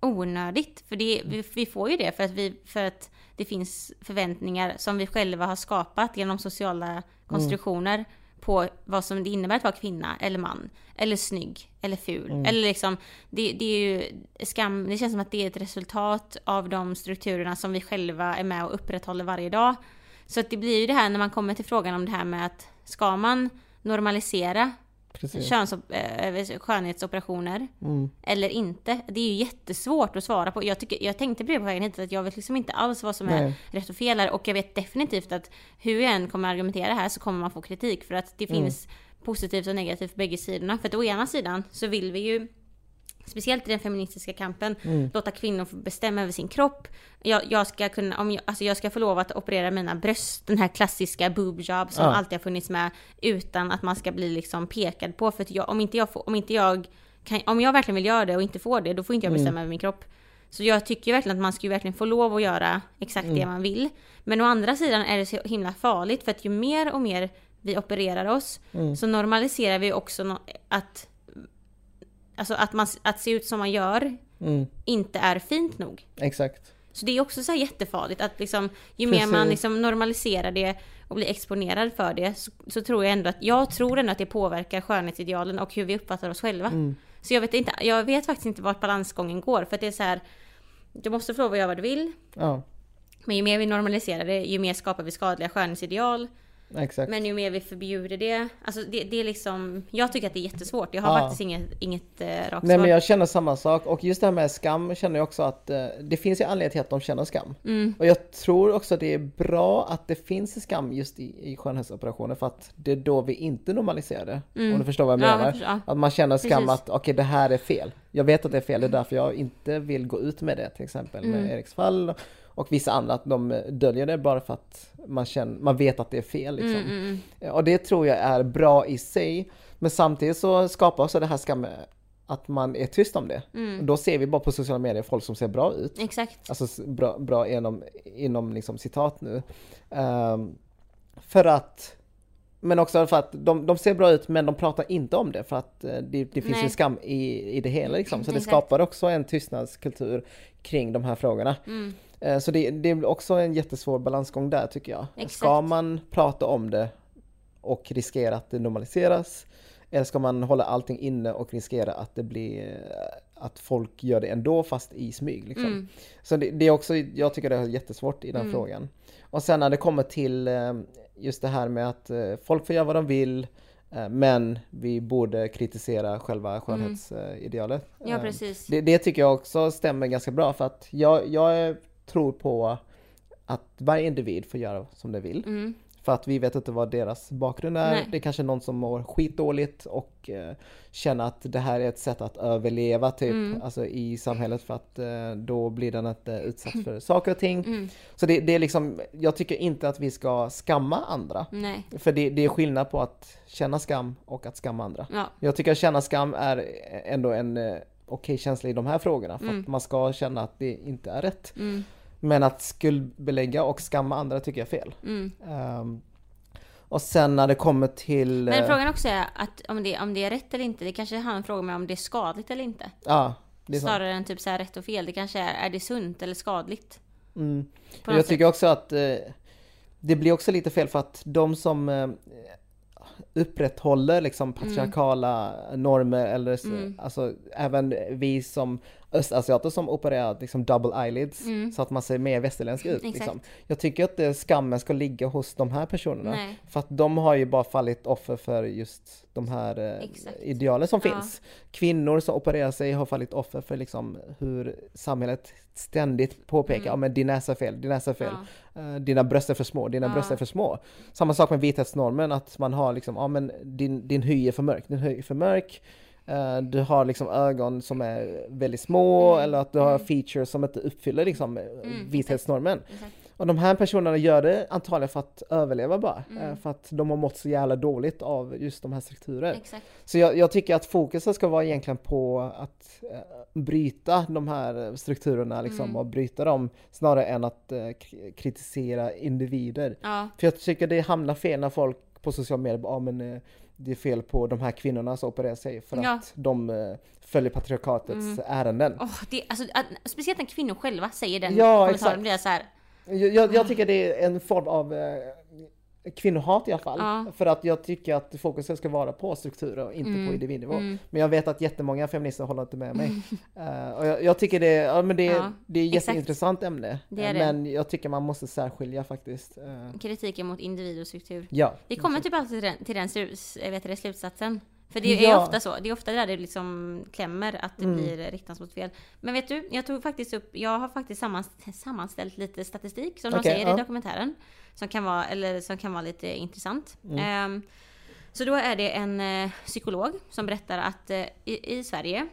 onödigt. För det, vi, vi får ju det för att, vi, för att det finns förväntningar som vi själva har skapat genom sociala konstruktioner på vad som det innebär att vara kvinna eller man. Eller snygg eller ful. Eller liksom, det, det är ju skam, det känns som att det är ett resultat av de strukturerna som vi själva är med och upprätthåller varje dag. Så att det blir ju det här när man kommer till frågan om det här med att ska man normalisera Precis. köns, äh, skönhetsoperationer Mm. eller inte. Det är ju jättesvårt att svara på. Jag, tycker, jag tänkte på det på vägen hit, att jag vet liksom inte alls vad som är Nej. rätt och fel här. Och jag vet definitivt att hur jag än kommer argumentera här så kommer man få kritik. För att det Mm. finns positivt och negativt på bägge sidorna. För att å ena sidan så vill vi ju Speciellt i den feministiska kampen, Mm. låta kvinnor få bestämma över sin kropp. Jag, jag ska kunna, om jag, alltså jag ska få lov att operera mina bröst, den här klassiska boob job som Ja. alltid har funnits med, utan att man ska bli liksom pekad på. För jag, om inte jag får, om inte jag kan, om jag verkligen vill göra det och inte får det, då får inte jag Mm. bestämma över min kropp. Så jag tycker verkligen att man ska ju verkligen få lov att göra exakt det man vill. Men å andra sidan är det så himla farligt för att ju mer och mer vi opererar oss Mm. så normaliserar vi också no- att Alltså att, man, att se ut som man gör Mm. inte är fint nog. Exakt. Så det är också så här jättefarligt att liksom, ju mer man Precis. liksom normaliserar det och blir exponerad för det så, så tror jag ändå att, jag tror ändå att det påverkar skönhetsidealen och hur vi uppfattar oss själva. Mm. Så jag vet inte, jag vet faktiskt inte vart balansgången går för att det är så här, du måste få lov att göra vad du vill, Ja, men ju mer vi normaliserar det, ju mer skapar vi skadliga skönhetsideal. Exakt. Men ju mer vi förbjuder det, alltså det, det är liksom, jag tycker att det är jättesvårt. Jag har Ja. faktiskt inget, inget eh, rakt Nej svar. men jag känner samma sak och just det här med skam känner jag också att eh, det finns ju anledning till att de känner skam. Mm. Och jag tror också att det är bra att det finns skam just i, i skönhetsoperationer för att det är då vi inte normaliserar det. Om du förstår vad jag Mm. Ja, menar. jag förstår, ja. Att man känner skam Precis. att okej det här är fel. Jag vet att det är fel, det är därför jag inte vill gå ut med det till exempel Mm. med Eriks fall och vissa andra att de döljer det bara för att man, känner, man vet att det är fel. Liksom. Mm, mm, Och det tror jag är bra i sig. Men samtidigt så skapar också det här skam att man är tyst om det. Mm. Då ser vi bara på sociala medier folk som ser bra ut. exakt. Alltså bra, bra inom, inom liksom citat nu. Ehm, för att men också för att de, de ser bra ut men de pratar inte om det för att eh, det, det finns Nej. ju skam i, i det hela liksom. Så det skapar också en tystnadskultur kring de här frågorna. Mm. Eh, Så det, det är också en jättesvår balansgång där tycker jag. Exakt. Ska man prata om det och riskera att det normaliseras? Eller ska man hålla allting inne och riskera att det blir eh, att folk gör det ändå fast i smyg liksom. Mm. Så det, det är också, jag tycker det är jättesvårt i den Mm. frågan. Och sen när det kommer till eh, just det här med att folk får göra vad de vill men vi borde kritisera själva skönhetsidealet. Mm. Ja precis. det, det tycker jag också stämmer ganska bra för att jag, jag tror på att varje individ får göra som de vill. Mm. För att vi vet inte vad deras bakgrund är. Nej. Det är kanske någon som mår skitdåligt och eh, känner att det här är ett sätt att överleva typ Mm. alltså, i samhället för att eh, då blir den inte utsatt för saker och ting. Mm. Så det, det är liksom, jag tycker inte att vi ska skamma andra. Nej. För det, det är skillnad på att känna skam och att skamma andra. Ja. Jag tycker att känna skam är ändå en eh, okej känsla i de här frågorna. För Mm. att man ska känna att det inte är rätt. Mm. Men att skuldbelägga och skamma andra tycker jag är fel. Mm. Ehm, och sen när det kommer till... Men eh, frågan också är att om det, om det är rätt eller inte, det kanske har en fråga med om det är skadligt eller inte. Ja, är sant. Snarare än typ så här rätt och fel. Det kanske är, är det sunt eller skadligt? Mm. Jag något tycker också att eh, det blir också lite fel för att de som... Eh, upprätthåller liksom patriarkala normer eller så, Mm. alltså även vi som östasiater som opererar liksom double eyelids Mm. så att man ser mer västerländsk ut. Liksom. Jag tycker att det, skammen ska ligga hos de här personerna. Nej. För att de har ju bara fallit offer för just de här eh, idealen som Ja. finns. Kvinnor som opererar sig har fallit offer för liksom hur samhället ständigt påpekar, Mm. ja men din näsa är fel, din näsa är fel. Ja. Eh, dina bröst är för små, dina Ja. bröst är för små. Samma sak med vithetsnormen, att man har liksom, ja men din, din hy är för mörk, din hy är för mörk. Eh, du har liksom ögon som är väldigt små Mm. eller att du har Mm. features som inte uppfyller liksom eh, exakt. vithetsnormen. Exakt. Och de här personerna gör det antagligen för att överleva bara. Mm. eh, För att de har mått så jävla dåligt av just de här strukturerna. Så jag, jag tycker att fokuset ska vara egentligen på att eh, bryta de här strukturerna liksom Mm. och bryta dem snarare än att eh, kritisera individer. Ja. För jag tycker det hamnar fel när folk på sociala medier bara, ah, men eh, det är fel på de här kvinnorna som opererar sig för Ja. att de eh, följer patriarkatets Mm. ärenden. Åh, det, alltså, att, speciellt när kvinnor själva säger den Ja, kommentaren exakt. blir jag så här. Jag, jag, jag tycker det är en form av eh, kvinnohat i alla fall. Ja. För att jag tycker att fokuset ska vara på strukturer och inte Mm. på individnivå. Mm. Men jag vet att jättemånga feminister håller inte med mig. Eh, och jag, jag tycker det, ja, men det, Ja, det är ett exakt. jätteintressant ämne. Det är Eh, det. Men jag tycker man måste särskilja faktiskt. Eh, Kritiken mot individ och struktur. ja. Vi kommer typ alltid till den, till den vet det, slutsatsen. För det är Ja. ofta så. Det är ofta där det liksom klämmer att det Mm. blir riktat mot fel. Men vet du, jag tog faktiskt upp, jag har faktiskt sammans- sammanställt lite statistik som de Okej, säger ja. i dokumentären. Som kan vara, eller som kan vara lite intressant. Mm. Ehm, så då är det en eh, psykolog som berättar att eh, i, i Sverige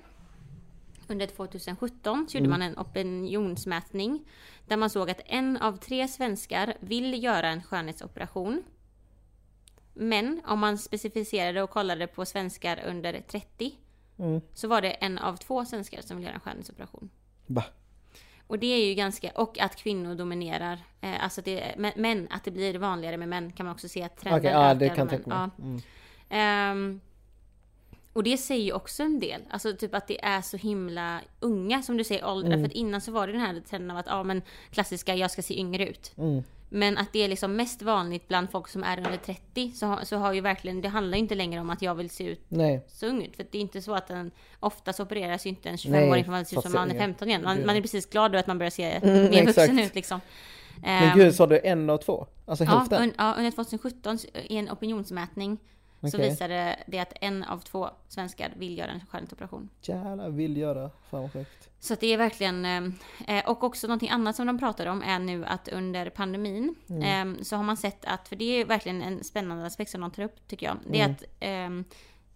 under 2017 så gjorde Mm. man en opinionsmätning där man såg att en av tre svenskar vill göra en skönhetsoperation. Men om man specificerade och kollade på svenskar under 30 Mm. så var det en av två svenskar som vill göra en skönhetsoperation. Va? Och det är ju ganska, och att kvinnor dominerar, eh, alltså det, men, att det blir vanligare med män kan man också se att trenden Okej, ja det ökar kan jag tänka Ja. mig. Mm. Ehm, och det säger ju också en del. Alltså typ att det är så himla unga som du säger åldrar. Mm. För att innan så var det den här trenden av att ja men klassiska jag ska se yngre ut. Mm. Men att det är liksom mest vanligt bland folk som är under 30 så, har- så har ju verkligen, det handlar ju inte längre om att jag vill se ut Nej, så ung ut. För det är inte så att en, oftast opereras ju inte en Nej, 25-åring för man ser ut som man är yngre. 15 igen. Man, man är precis glad över att man börjar se Mm, mer vuxen ut liksom. men gud sa du en och två? Alltså Ja, hälften? un, ja, under 2017 i en opinionsmätning så Okej. visade det att en av två svenskar vill göra en skönhetsoperation. Jävlar, vill göra. Fan vad sjukt. Så det är verkligen, eh, och också någonting annat som de pratar om är nu att under pandemin Mm. eh, så har man sett att, för det är verkligen en spännande aspekt som de tar upp tycker jag. Det är Mm. att, ehm,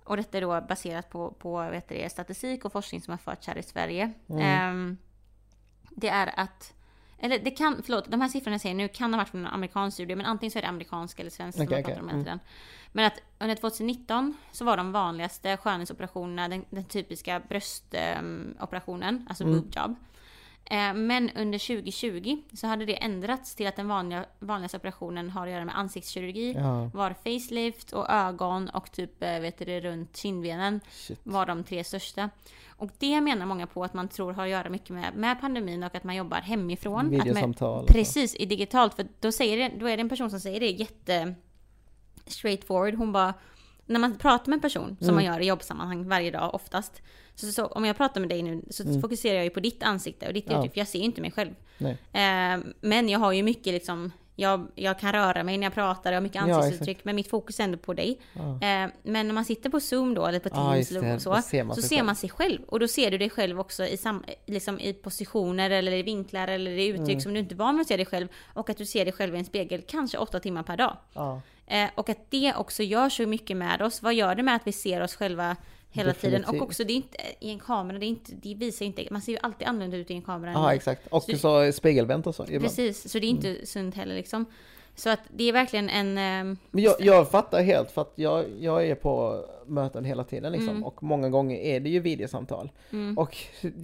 och detta är då baserat på, på vet du, statistik och forskning som har förts här i Sverige. Mm. Ehm, det är att eller det kan, förlåt, de här siffrorna jag säger nu kan ha varit från en amerikansk studie, men antingen så är det amerikansk eller svensk som Okej, de pratar om hela tiden. Men att under 2019 så var de vanligaste skönhetsoperationerna den, den typiska bröstoperationen, alltså Mm. boob job. Eh, men under 2020 så hade det ändrats till att den vanliga, vanligaste operationen har att göra med ansiktskirurgi, Ja, var facelift och ögon och typ eh, vet du, runt kindbenen shit. var de tre största. Och det menar många på att man tror har att göra mycket med, med pandemin och att man jobbar hemifrån. Man, Videosamtal. så. precis, i digitalt. För då, säger det, då är det en person som säger det jätte straightforward. Hon bara, när man pratar med en person, som Mm. man gör i jobbsammanhang varje dag oftast. Så, så om jag pratar med dig nu så Mm. fokuserar jag ju på ditt ansikte och ditt Ja. uttryck, för jag ser ju inte mig själv. Eh, men jag har ju mycket liksom, jag, jag kan röra mig när jag pratar, jag har mycket Ja, ansiktsuttryck, men mitt fokus är ändå på dig. Ja. Eh, men när man sitter på zoom då, eller på Ja, teams det. och så, Då ser man så ser man sig själv. Och då ser du dig själv också i, sam, liksom i positioner eller i vinklar eller i uttryck Mm. som du inte är van vid att se dig själv. Och att du ser dig själv i en spegel kanske åtta timmar per dag. Ja. Eh, och att det också gör så mycket med oss. Vad gör det med att vi ser oss själva hela tiden? Definitivt. Och också det är inte, i en kamera, det, är inte, det visar inte, man ser ju alltid annorlunda ut i en kamera. ja, exakt. Och Så- så spegelvänt och så. ibland. Precis, så det är inte sunt heller liksom. Så att det är verkligen en... ehm, Men jag, jag fattar helt för att jag, jag är på möten hela tiden liksom Mm. och många gånger är det ju videosamtal. mm, Och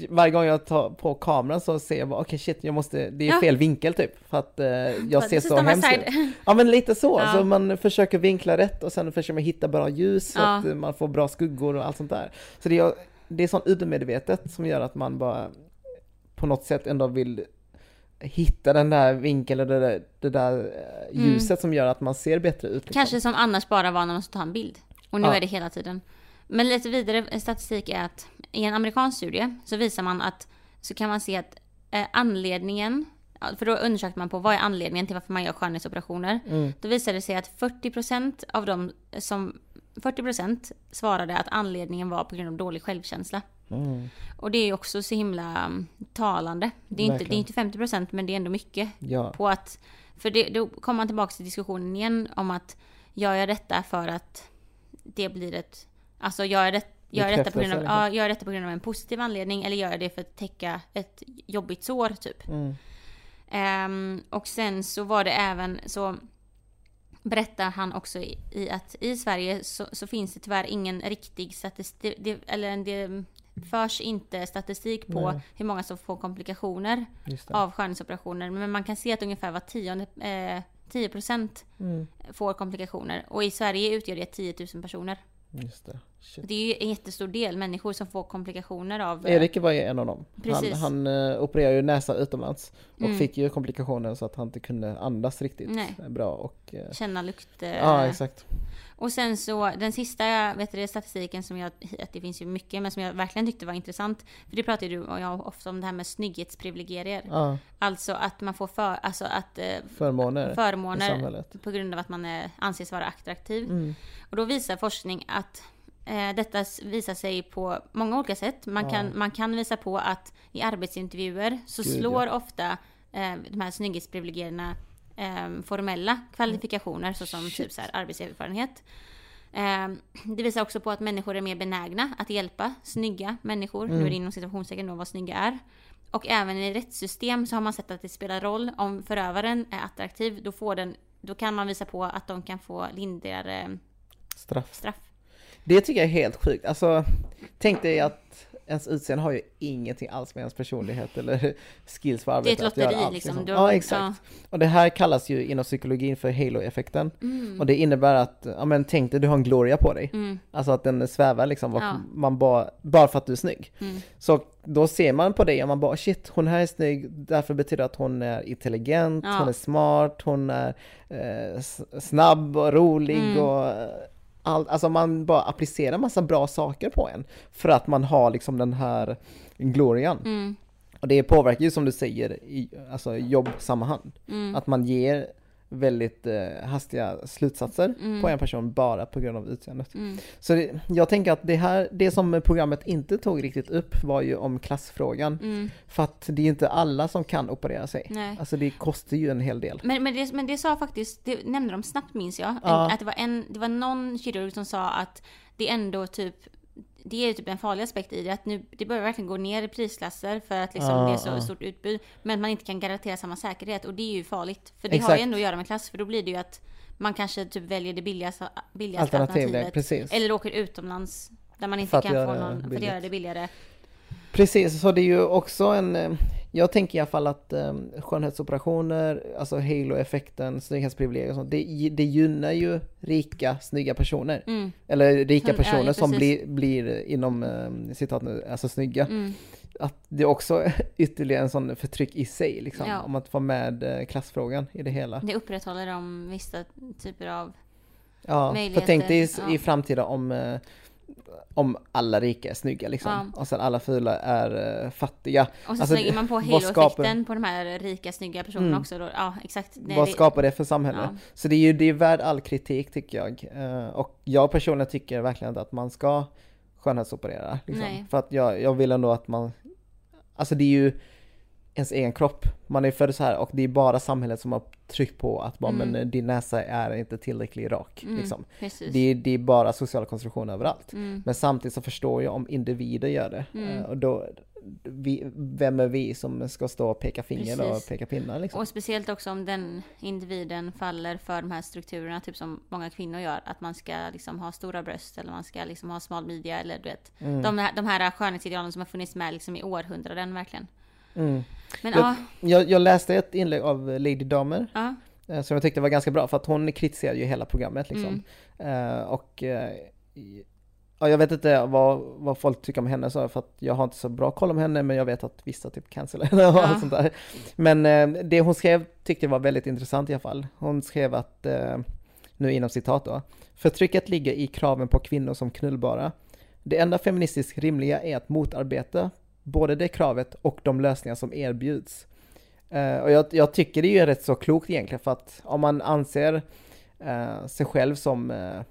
varje gång jag tar på kameran så ser jag bara okej shit jag måste, det är Ja. fel vinkel typ för att eh, jag ser så hemskt ut. Ja men lite så, Ja. så man försöker vinkla rätt och sen försöker man hitta bra ljus så Ja. att man får bra skuggor och allt sånt där. Så det är, det är sånt undermedvetet som gör att man bara på något sätt ändå vill hitta den där vinkeln och det där, det där eh, Mm. ljuset som gör att man ser bättre ut. Liksom. Kanske som annars bara var när man ska ta en bild. Och nu Ja. är det hela tiden. Men lite vidare statistik är att i en amerikansk studie så visar man att så kan man se att eh, anledningen, för då undersökte man på vad är anledningen till varför man gör skönhetsoperationer. Mm. Då visade det sig att 40% av dem som 40% svarade att anledningen var på grund av dålig självkänsla. Mm. Och det är också så himla um, talande. Det är, inte, det är Verkligen. inte 50% men det är ändå mycket Ja, på att, för det, då kommer man tillbaka till diskussionen igen om att gör jag detta för att det blir ett, alltså gör jag, det, gör jag, detta, på grund av, ja, gör jag detta på grund av en positiv anledning eller gör jag det för att täcka ett jobbigt sår typ. mm. Ehm, och sen så var det även så berättar han också i, i att i Sverige så, så finns det tyvärr ingen riktig statistik, eller det förs inte statistik på Nej. hur många som får komplikationer av skönhetsoperationer. Men man kan se att ungefär var tionde, eh, 10% Mm. får komplikationer. Och i Sverige utgör det 10 000 personer. Just det. Shit. Det är ju en jättestor del människor som får komplikationer av... eh, Erik var ju en av dem. Han, Precis. han uh, opererade ju näsa utomlands och Mm. fick ju komplikationer så att han inte kunde andas riktigt Nej. bra. Och, eh, Känna lukt. eh, ja, exakt. Och sen så den sista vet du, statistiken som jag, att det finns ju mycket, men som jag verkligen tyckte var intressant. För det pratade du och jag ofta om det här med snygghetsprivilegier. Ja, Alltså att man får för, alltså att eh, förmåner förmåner på grund av att man är, anses vara attraktiv. Mm. Och då visar forskning att eh, detta s- visar sig på många olika sätt. Man, Ja. kan, man kan visa på att i arbetsintervjuer så Gud, slår ofta eh, de här snygghetsprivilegierna eh, formella kvalifikationer såsom Shit. typ så här, arbetserfarenhet. Eh, det visar också på att människor är mer benägna att hjälpa snygga människor, nu är det inom situationstecken då vad snygga är. Och även i rättssystem så har man sett att det spelar roll om förövaren är attraktiv, då, får den, då kan man visa på att de kan få lindrigare Straff. straff. Det tycker jag är helt sjukt. Alltså, tänk dig att ens utseende har ju ingenting alls med ens personlighet eller skills för Det är arbetet ett lotteri alls, liksom. Du- Ja, exakt. Och det här kallas ju inom psykologin för halo-effekten. Mm. Och det innebär att, ja men tänk dig du har en gloria på dig. Mm. Alltså att den svävar liksom, Ja. man bara, bara för att du är snygg. Mm. Så då ser man på dig och man bara shit, hon här är snygg, därför betyder det att hon är intelligent, Ja. hon är smart, hon är eh, snabb och rolig Mm. och allt, alltså man bara applicerar massa bra saker på en för att man har liksom den här glorian. Mm. Och det påverkar ju som du säger i alltså jobbsammanhang. Mm. Att man ger väldigt eh, hastiga slutsatser Mm. på en person bara på grund av utseendet. Mm. Så det, jag tänker att det här, det som programmet inte tog riktigt upp var ju om klassfrågan. Mm. För att det är inte alla som kan operera sig. Nej. Alltså det kostar ju en hel del. Men, men, det, men det sa faktiskt, det nämnde de snabbt minns jag, Ja. att det var, en, det var någon kirurg som sa att det ändå typ det är ju typ en farlig aspekt i det, att nu, det börjar verkligen gå ner i prisklasser för att liksom Ja, det är så ja. stort utbud. Men att man inte kan garantera samma säkerhet och det är ju farligt. För det har Exakt. ju ändå att göra med klass, för då blir det ju att man kanske typ väljer det billigaste, billigaste alternativet. precis. Eller åker utomlands där man inte kan få någon, för att billigt. göra det billigare. Precis, så det är ju också en, eh, jag tänker i alla fall att eh, skönhetsoperationer, alltså halo-effekten, snygghetsprivilegier och sånt, det, det gynnar ju rika, snygga personer. Mm, Eller rika personer ja, som blir, blir inom, eh, citat nu, alltså snygga. mm, Att det är också ytterligare en sån förtryck i sig liksom, Ja. om att få med eh, klassfrågan i det hela. det upprätthåller de vissa typer av... Ja, för tänk dig i, ja. i framtiden om, eh, om alla rika är snygga liksom, Ja. och sen alla fula är eh, fattiga. Och så Alltså, lägger man på halo-effekten på de här rika, snygga personerna Mm. också. Då. Ja, exakt. Nej, Vad det- skapar det för samhälle? Ja. Så det är ju det är värd all kritik tycker jag. Eh, och jag personligen tycker verkligen inte att man ska skönhetsoperera. Liksom. Nej. För att jag, jag vill ändå att man, alltså det är ju ens egen kropp. Man är född så här och det är bara samhället som har tryckt på att bara, Mm. men din näsa är inte tillräckligt rak. Mm, Liksom. Det, är, det är bara social konstruktion överallt. Mm. Men samtidigt så förstår jag om individer gör det. Mm. Eh, och då, vi, vem är vi som ska stå och peka finger och Precis. peka pinnar liksom? Och speciellt också om den individen faller för de här strukturerna, typ som många kvinnor gör. Att man ska liksom ha stora bröst eller man ska liksom ha smal midja eller du vet. Mm. De, här, de här skönhetsidealen som har funnits med liksom i århundraden verkligen. Mm. Men Jag- ja, Jag, jag läste ett inlägg av Lady Damer ja, eh, som jag tyckte var ganska bra för att hon kritiserade ju hela programmet liksom. Mm. Eh, och eh, ja, jag vet inte vad, vad folk tycker om henne så för att jag har inte så bra koll om henne men jag vet att vissa typ cancelar henne och Ja. allt sånt där. Men eh, det hon skrev tyckte jag var väldigt intressant i alla fall. Hon skrev att, eh, nu inom citat då, förtrycket ligger i kraven på kvinnor som knullbara. Det enda feministiskt rimliga är att motarbeta både det kravet och de lösningar som erbjuds. Eh, och jag, jag tycker det är ju rätt så klokt egentligen för att om man anser eh, sig själv som eh,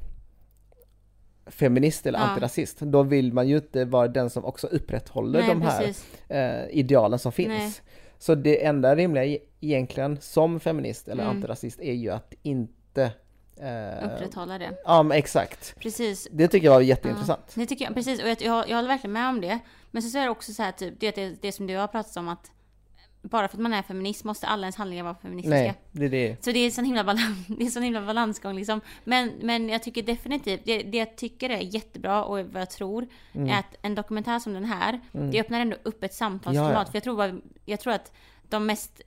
feminist eller Ja. antirasist, då vill man ju inte vara den som också upprätthåller Nej, de här idealen som finns. Nej. Så det enda rimliga e- egentligen som feminist eller Mm. antirasist är ju att inte eh, Upprätthålla det. Ja men exakt. Precis. Det tycker jag var jätteintressant. Det tycker jag, precis. Och jag, jag, jag håller verkligen med om det. Men så, är det också så här, typ, det, det, det som du har pratat om att bara för att man är feminist måste alla ens handlingar vara feministiska. Nej, det är det. Så det är en sån himla, balans, det är sån himla balansgång liksom. Men, men jag tycker definitivt, det, det jag tycker är jättebra och vad jag tror Mm. är att en dokumentär som den här, det öppnar ändå upp ett samtalsklimat. Ja, ja. För jag tror, jag tror att de mest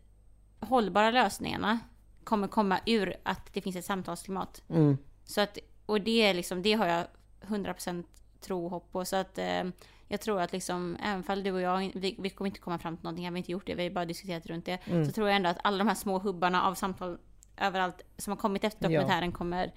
hållbara lösningarna kommer komma ur att det finns ett samtalsklimat. Mm. Så att, och det är liksom, det har jag 100% tro och hopp på. Så att eh, jag tror att liksom, även fall du och jag, vi, vi kommer inte komma fram till någonting, har vi inte gjort det, vi har bara diskuterat runt det. Mm. Så tror jag ändå att alla de här små hubbarna av samtal överallt som har kommit efter Ja. dokumentären kommer...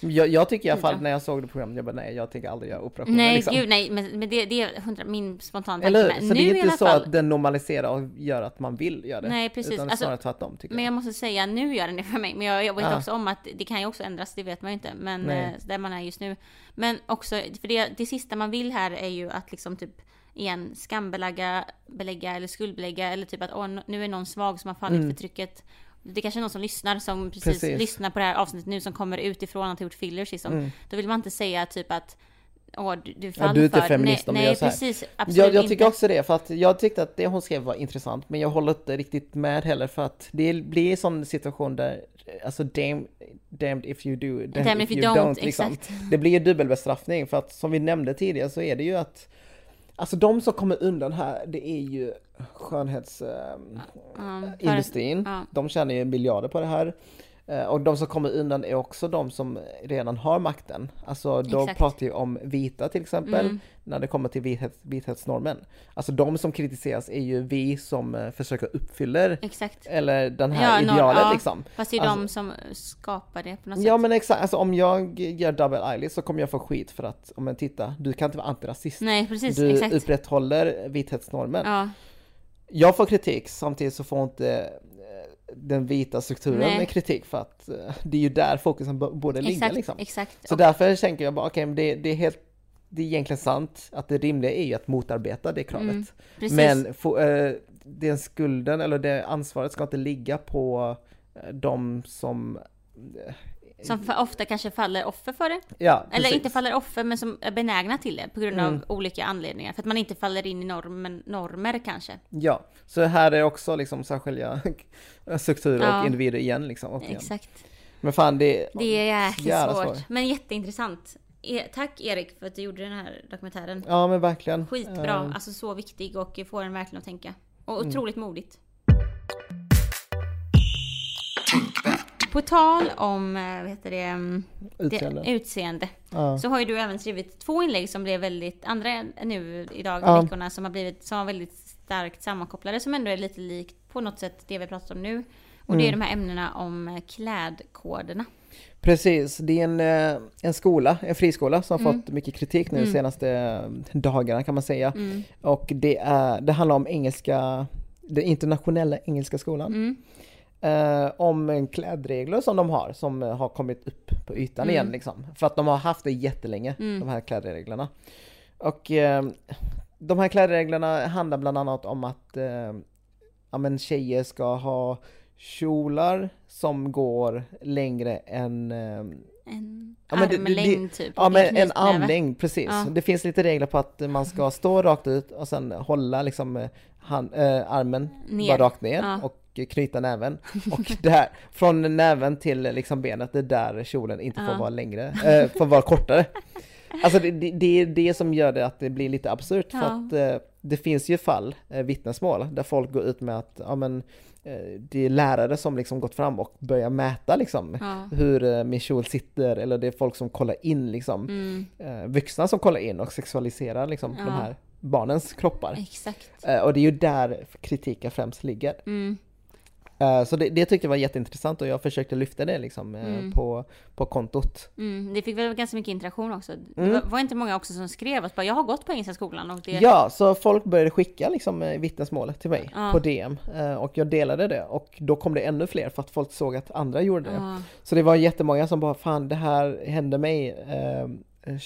Jag, jag tycker i alla fall när jag såg det programmet, jag bara nej, jag tänker aldrig göra operationer Nej, liksom. gud nej, men, men det, det är 100, min spontana tanke Eller hur? Så Nu det är inte så fall, att den normaliserar och gör att man vill göra det. Nej, precis. Utan Alltså, snarare tvärtom tycker Men jag. jag måste säga, nu gör den det för mig. Men jag, jag vet Ah. också om att det kan ju också ändras, det vet man ju inte. Men Nej. eh, där man är just nu. Men också, för det, det sista man vill här är ju att liksom typ igen skambelägga, belägga eller skuldbelägga eller typ att åh, nu är någon svag som har fallit Mm. för trycket. Det kanske är någon som lyssnar som precis, Precis. lyssnar på det här avsnittet nu som kommer utifrån att ha gjort fillers liksom. Mm. Då vill man inte säga typ att åh, du, du Ja, du är inte för... feminist om du nej, gör så här. precis. Absolut Jag, jag tycker inte. också det, för att jag tyckte att det hon skrev var intressant, men jag håller inte riktigt med heller för att det blir en sån situation där, alltså damn, damned if you do, damned, Damn if you don't, liksom. exakt. Det blir ju dubbelbestraffning för att som vi nämnde tidigare så är det ju att Alltså de som kommer undan här, det är ju skönhetsindustrin. För- industrin. ja. De tjänar ju miljarder på det här. Eh, Och de som kommer undan är också de som redan har makten. Alltså då Exakt. pratar vi om vita till exempel, Mm. när det kommer till vithets, vithetsnormen. Alltså de som kritiseras är ju vi som eh, försöker uppfylla Exakt. eller den här Ja, idealet ja. liksom. Fast det är Alltså- de som skapar det på något Ja sätt. men exakt, alltså om jag gör double eyelid så kommer jag få skit för att, om men titta, du kan inte vara antirasist. Nej, precis. du exakt. upprätthåller vithetsnormen. Ja, Jag får kritik, samtidigt så får inte den vita strukturen Nej. kritik för att eh, det är ju där fokusen borde ligga exakt. liksom. exakt. Så Och- därför tänker jag bara, okej, men det, det är helt, det är egentligen sant att det rimliga är ju att motarbeta det kravet. Mm, men få, eh, den skulden eller det ansvaret ska inte ligga på eh, de som Som för ofta kanske faller offer för det. Ja, Eller precis. inte faller offer, men som är benägna till det på grund av Mm. olika anledningar. För att man inte faller in i normen, normer kanske. Ja, så här är också liksom särskilda strukturer Ja. och individer igen liksom. återigen. Exakt. Men fan det, Det är jäkligt svårt. svårt. Men jätteintressant. E- tack Erik för att du gjorde den här dokumentären. Ja men verkligen. Skitbra, Eh, alltså så viktig och får en verkligen att tänka. Och Mm. otroligt modigt. På tal om, eh, vad heter det, mm, Utseende. det utseende. Ja. Så har ju du även skrivit två inlägg som blev väldigt, andra nu idag, Ja. veckorna, som har blivit, som var väldigt starkt sammankopplade, som ändå är lite likt på något sätt det vi har pratat om nu. Och det är Mm. de här ämnena om eh, klädkoderna. Precis, det är en, eh, en skola, en friskola som har Mm. fått mycket kritik nu de Mm. senaste dagarna kan man säga. Mm. Och det, är, det handlar om engelska, den internationella engelska skolan. Eh, om en klädregler som de har, som eh, har kommit upp på ytan Mm. igen liksom. För att de har haft det jättelänge, Mm. de här klädreglerna. Och eh, de här klädreglerna handlar bland annat om att eh, ja, men tjejer ska ha kjolar som går längre än eh, En Ja, armlängd typ. Ja men en armlängd, precis. Ja. Det finns lite regler på att man ska stå rakt ut och sen hålla liksom eh, hand, äh, armen Ner. bara rakt ner Ja. och knyta näven. Och där, från näven till liksom benet, det är där kjolen inte får vara längre, äh, får vara kortare. Alltså det, det, det är det som gör det att det blir lite absurt för Ja. att eh, det finns ju fall, eh, vittnesmål, där folk går ut med att ja, men, eh, det är lärare som liksom gått fram och börjar mäta liksom Ja. hur eh, min kjol sitter eller det är folk som kollar in liksom, Mm, eh, vuxna som kollar in och sexualiserar liksom Ja. de här barnens kroppar. exakt. Eh, och det är ju där kritiken främst ligger. Mm, så det, det tyckte jag var jätteintressant och jag försökte lyfta det liksom eh, Mm. på, på kontot. mm. Det fick väl ganska mycket interaktion också. Det Mm. var, var inte många också som skrev att jag har gått på Engelska skolan och det... Ja, så folk började skicka liksom eh, vittnesmålet till mig Ja. på DM eh, och jag delade det och då kom det ännu fler för att folk såg att andra gjorde det. Ja, Så det var jättemånga som bara fan det här hände mig eh,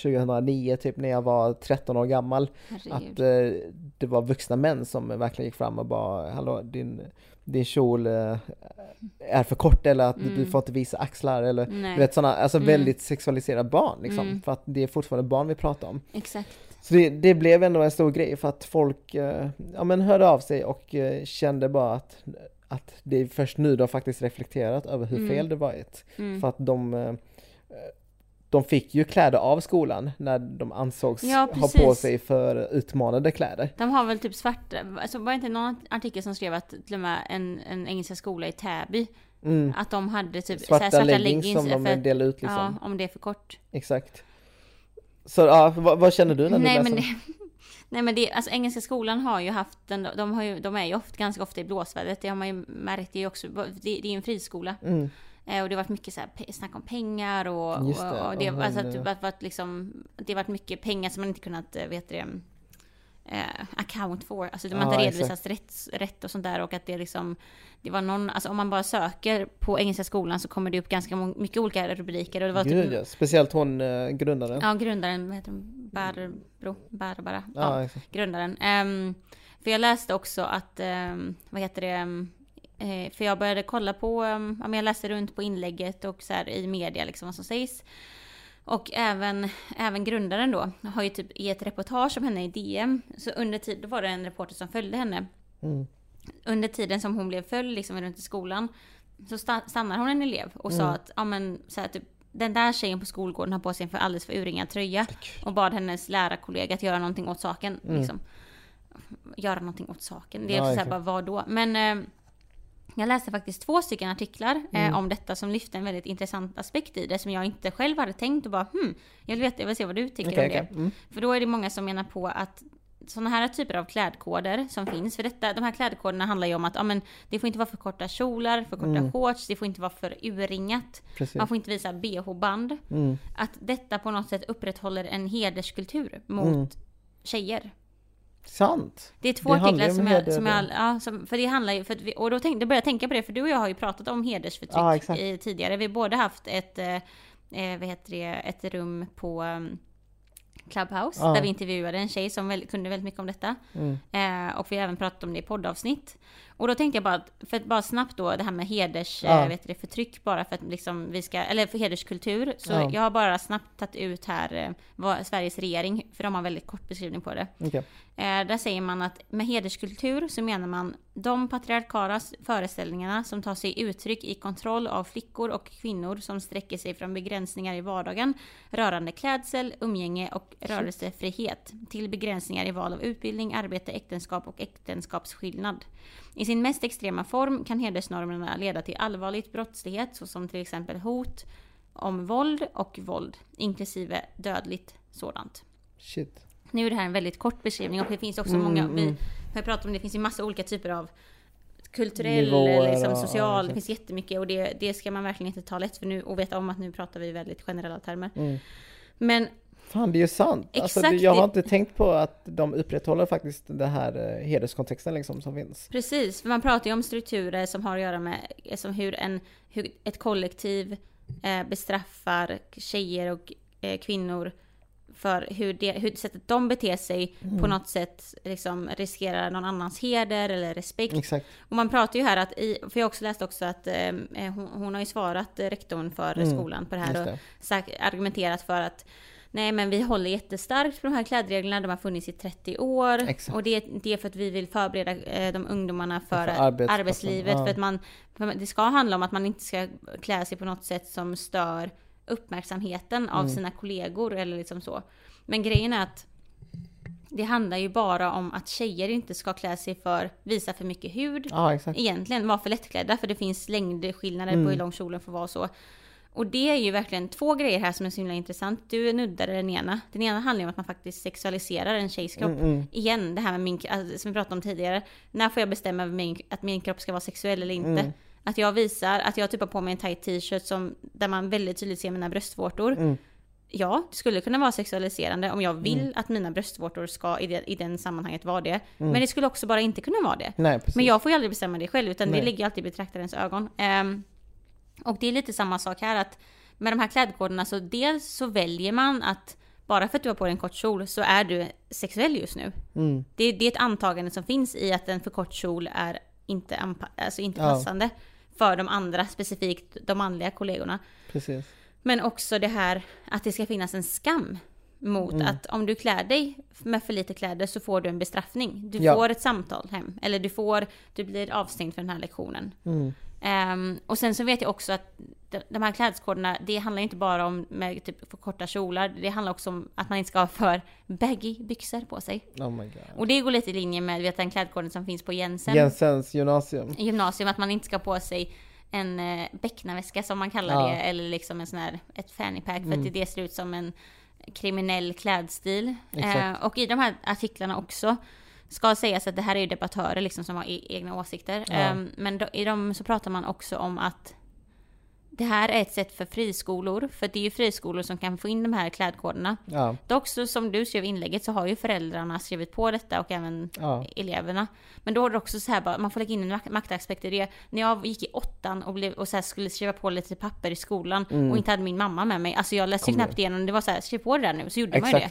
2009 typ när jag var 13 år gammal. herregud. Att eh, det var vuxna män som verkligen gick fram och bara hallå din, din kjol eh, är för kort eller att du Mm. får inte visa axlar eller Nej, du vet sådana, alltså Mm. väldigt sexualiserade barn liksom. Mm. För att det är fortfarande barn vi pratar om. exakt. Så det, det blev ändå en stor grej för att folk eh, ja, men hörde av sig och eh, kände bara att, att det är först nu de faktiskt reflekterat över hur Mm. fel det varit. Mm. För att de, de fick ju kläder av skolan när de ansågs Ja, ha på sig för utmanande kläder. De har väl typ svart, alltså var det inte någon artikel som skrev att till och med en, en engelska skola i Täby, Mm. att de hade typ Svarta, här leggings, som de delade ut liksom. Ja, om det är för kort. Exakt. Så ja, vad, vad känner du när du Nej läser? men, det, nej men det, alltså engelska skolan har ju haft en, de, har ju, de är ju ofta, ganska ofta i blåsvädret, det har man ju märkt, det är ju också, det, det är en friskola. Mm. Eh, och det har varit mycket så här, snack om pengar och, Just det, och, och det, om alltså, hon, att det har varit liksom, det har varit mycket pengar som man inte kunnat, eh, vet det, eh, account for. Alltså man Ja, inte exakt. redovisat rätt, rätt och sånt där och att det liksom, det var någon, alltså om man bara söker på engelska skolan så kommer det upp ganska mycket olika rubriker och det var Gud typ, ja, speciellt hon eh, grundaren. ja grundaren, vad heter hon, Barbro, Barbara, ja, Ja, grundaren. Ehm, för jag läste också att, ehm, vad heter det, ehm, eh, för jag började kolla på, um, jag läste runt på inlägget och så här i media liksom vad som sägs. Och även, även grundaren då har ju typ i ett reportage om henne i DM, så under tid, då var det en reporter som följde henne. Mm. Under tiden som hon blev följd liksom runt i skolan, så sta- stannar hon en elev och sa Mm. att, ja men så här, typ, den där tjejen på skolgården har på sig en för alldeles för urringad tröja. Och bad hennes lärarkollega att göra någonting åt saken. Mm. Liksom. Göra någonting åt saken. Det är Ja, så här, bara vad då? Men eh, jag läste faktiskt två stycken artiklar eh, Mm. om detta som lyfte en väldigt intressant aspekt i det som jag inte själv hade tänkt och bara hmm, jag vill veta, jag vill se vad du tycker Okej, om det. okej. Mm. För då är det många som menar på att sådana här typer av klädkoder som finns, för detta, de här klädkoderna handlar ju om att ja, men, det får inte vara för korta kjolar, för korta Mm. shorts, det får inte vara för urringat, Precis. man får inte visa bh-band. Mm. Att detta på något sätt upprätthåller en hederskultur mot Mm. tjejer. Sant. Det är två Det artiklar som jag, som jag, ja, som, för det handlar ju, för vi, och då, tänk, då började jag tänka på det, för du och jag har ju pratat om hedersförtryck Ja, i, tidigare. Vi har både haft ett, eh, eh, vad heter det, ett rum på um, Clubhouse, Ja. där vi intervjuade en tjej som väl, kunde väldigt mycket om detta. Mm. Eh, och vi har även pratat om det i poddavsnitt. Och då tänkte jag bara, att- för att bara snabbt då, det här med heders, Ja. eh, vet det, förtryck bara för att liksom vi ska, eller för hederskultur. Så Ja. jag har bara snabbt tagit ut här eh, vad Sveriges regering, för de har väldigt kort beskrivning på det. Okej. Eh, där säger man att med hederskultur så menar man de patriarkala föreställningarna som tar sig uttryck i kontroll av flickor och kvinnor som sträcker sig från begränsningar i vardagen rörande klädsel, umgänge och rörelsefrihet till begränsningar i val av utbildning, arbete, äktenskap och äktenskapsskillnad. I sin mest extrema form kan hedersnormerna leda till allvarligt brottslighet såsom till exempel hot om våld och våld, inklusive dödligt sådant. Shit. Nu är det här en väldigt kort beskrivning och det finns också Mm, många, mm. vi har pratat om det finns ju massa olika typer av kulturell, Nivåer liksom, och- ja, social, det finns jättemycket och det, det ska man verkligen inte ta lätt för nu och veta om att nu pratar vi i väldigt generella termer. Mm. Men Fan, det är ju sant. Alltså, Exakt, det- jag har det- inte tänkt på att de upprätthåller faktiskt den här eh, hederskontexten liksom som finns. precis, för man pratar ju om strukturer som har att göra med som hur, en, hur ett kollektiv eh, bestraffar tjejer och eh, kvinnor för hur, det, hur sättet de beter sig Mm. på något sätt liksom riskerar någon annans heder eller respekt. Exakt. Och man pratar ju här att i, för jag har också läst också att eh, hon, hon har ju svarat eh, rektorn för Mm, skolan på det här Just och det. sagt, argumenterat för att nej men vi håller jättestarkt på de här klädreglerna, de har funnits i 30 år. Exakt. Och det, det är för att vi vill förbereda eh, de ungdomarna för, För arbetslivet. ja. För att man, för det ska handla om att man inte ska klä sig på något sätt som stör uppmärksamheten av Mm. sina kollegor eller liksom så. Men grejen är att det handlar ju bara om att tjejer inte ska klä sig för, visa för mycket hud. Ja, exakt. Egentligen vara för lättklädda för det finns längdskillnader Mm. på hur lång kjolen får vara och så. Och det är ju verkligen två grejer här som är så himla intressant. Du nuddade den ena. Den ena handlar ju om att man faktiskt sexualiserar en tjejs kropp. Mm, mm. Igen, det här med min, alltså, som vi pratade om tidigare. När får jag bestämma min, att min kropp ska vara sexuell eller inte? Mm. Att jag visar, att jag typ har på mig en tight t-shirt som, där man väldigt tydligt ser mina bröstvårtor. Mm. Ja, det skulle kunna vara sexualiserande om jag vill Mm. att mina bröstvårtor ska i, det, i den sammanhanget vara det. Men det skulle också bara inte kunna vara det. Nej. Men jag får ju aldrig bestämma det själv, utan Nej. det ligger alltid i betraktarens ögon. Ehm, och det är lite samma sak här, att med de här klädkoderna så dels så väljer man att bara för att du har på dig en kort kjol så är du sexuell just nu. Mm. Det, det är ett antagande som finns i att en för kort kjol är inte, anpa- alltså inte Ja. passande för de andra, specifikt de manliga kollegorna. Precis. Men också det här att det ska finnas en skam mot Mm. att om du klär dig med för lite kläder så får du en bestraffning. Du Ja. får ett samtal hem, eller du får, du blir avstängd för den här lektionen. Mm. Ehm, och sen så vet jag också att de, de här klädskoderna, det handlar inte bara om med typ för korta kjolar, det handlar också om att man inte ska ha för baggy byxor på sig. Oh my god. Och det går lite i linje med vet, den klädkoden som finns på Jensen Jensens gymnasium. gymnasium, att man inte ska ha på sig en eh, becknarväska som man kallar Ja. det, eller liksom en sån här, ett fanny pack, för Mm. att det, ser ut som en kriminell klädstil. Eh, och i de här artiklarna också, ska sägas att det här är ju debattörer liksom som har e- egna åsikter. Ja. Eh, men då, i dem så pratar man också om att det här är ett sätt för friskolor, för det är ju friskolor som kan få in de här klädkoderna. Ja. Dock så som du skrev i inlägget så har ju föräldrarna skrivit på detta och även Ja. eleverna. Men då är det också så här bara, man får lägga in en mak- maktaspekt i det. När jag gick i åttan och, blev, och så skulle skriva på lite papper i skolan Mm. och inte hade min mamma med mig. Alltså jag läste ju knappt igenom, det var så här, skriv på det där nu, så gjorde man ju det.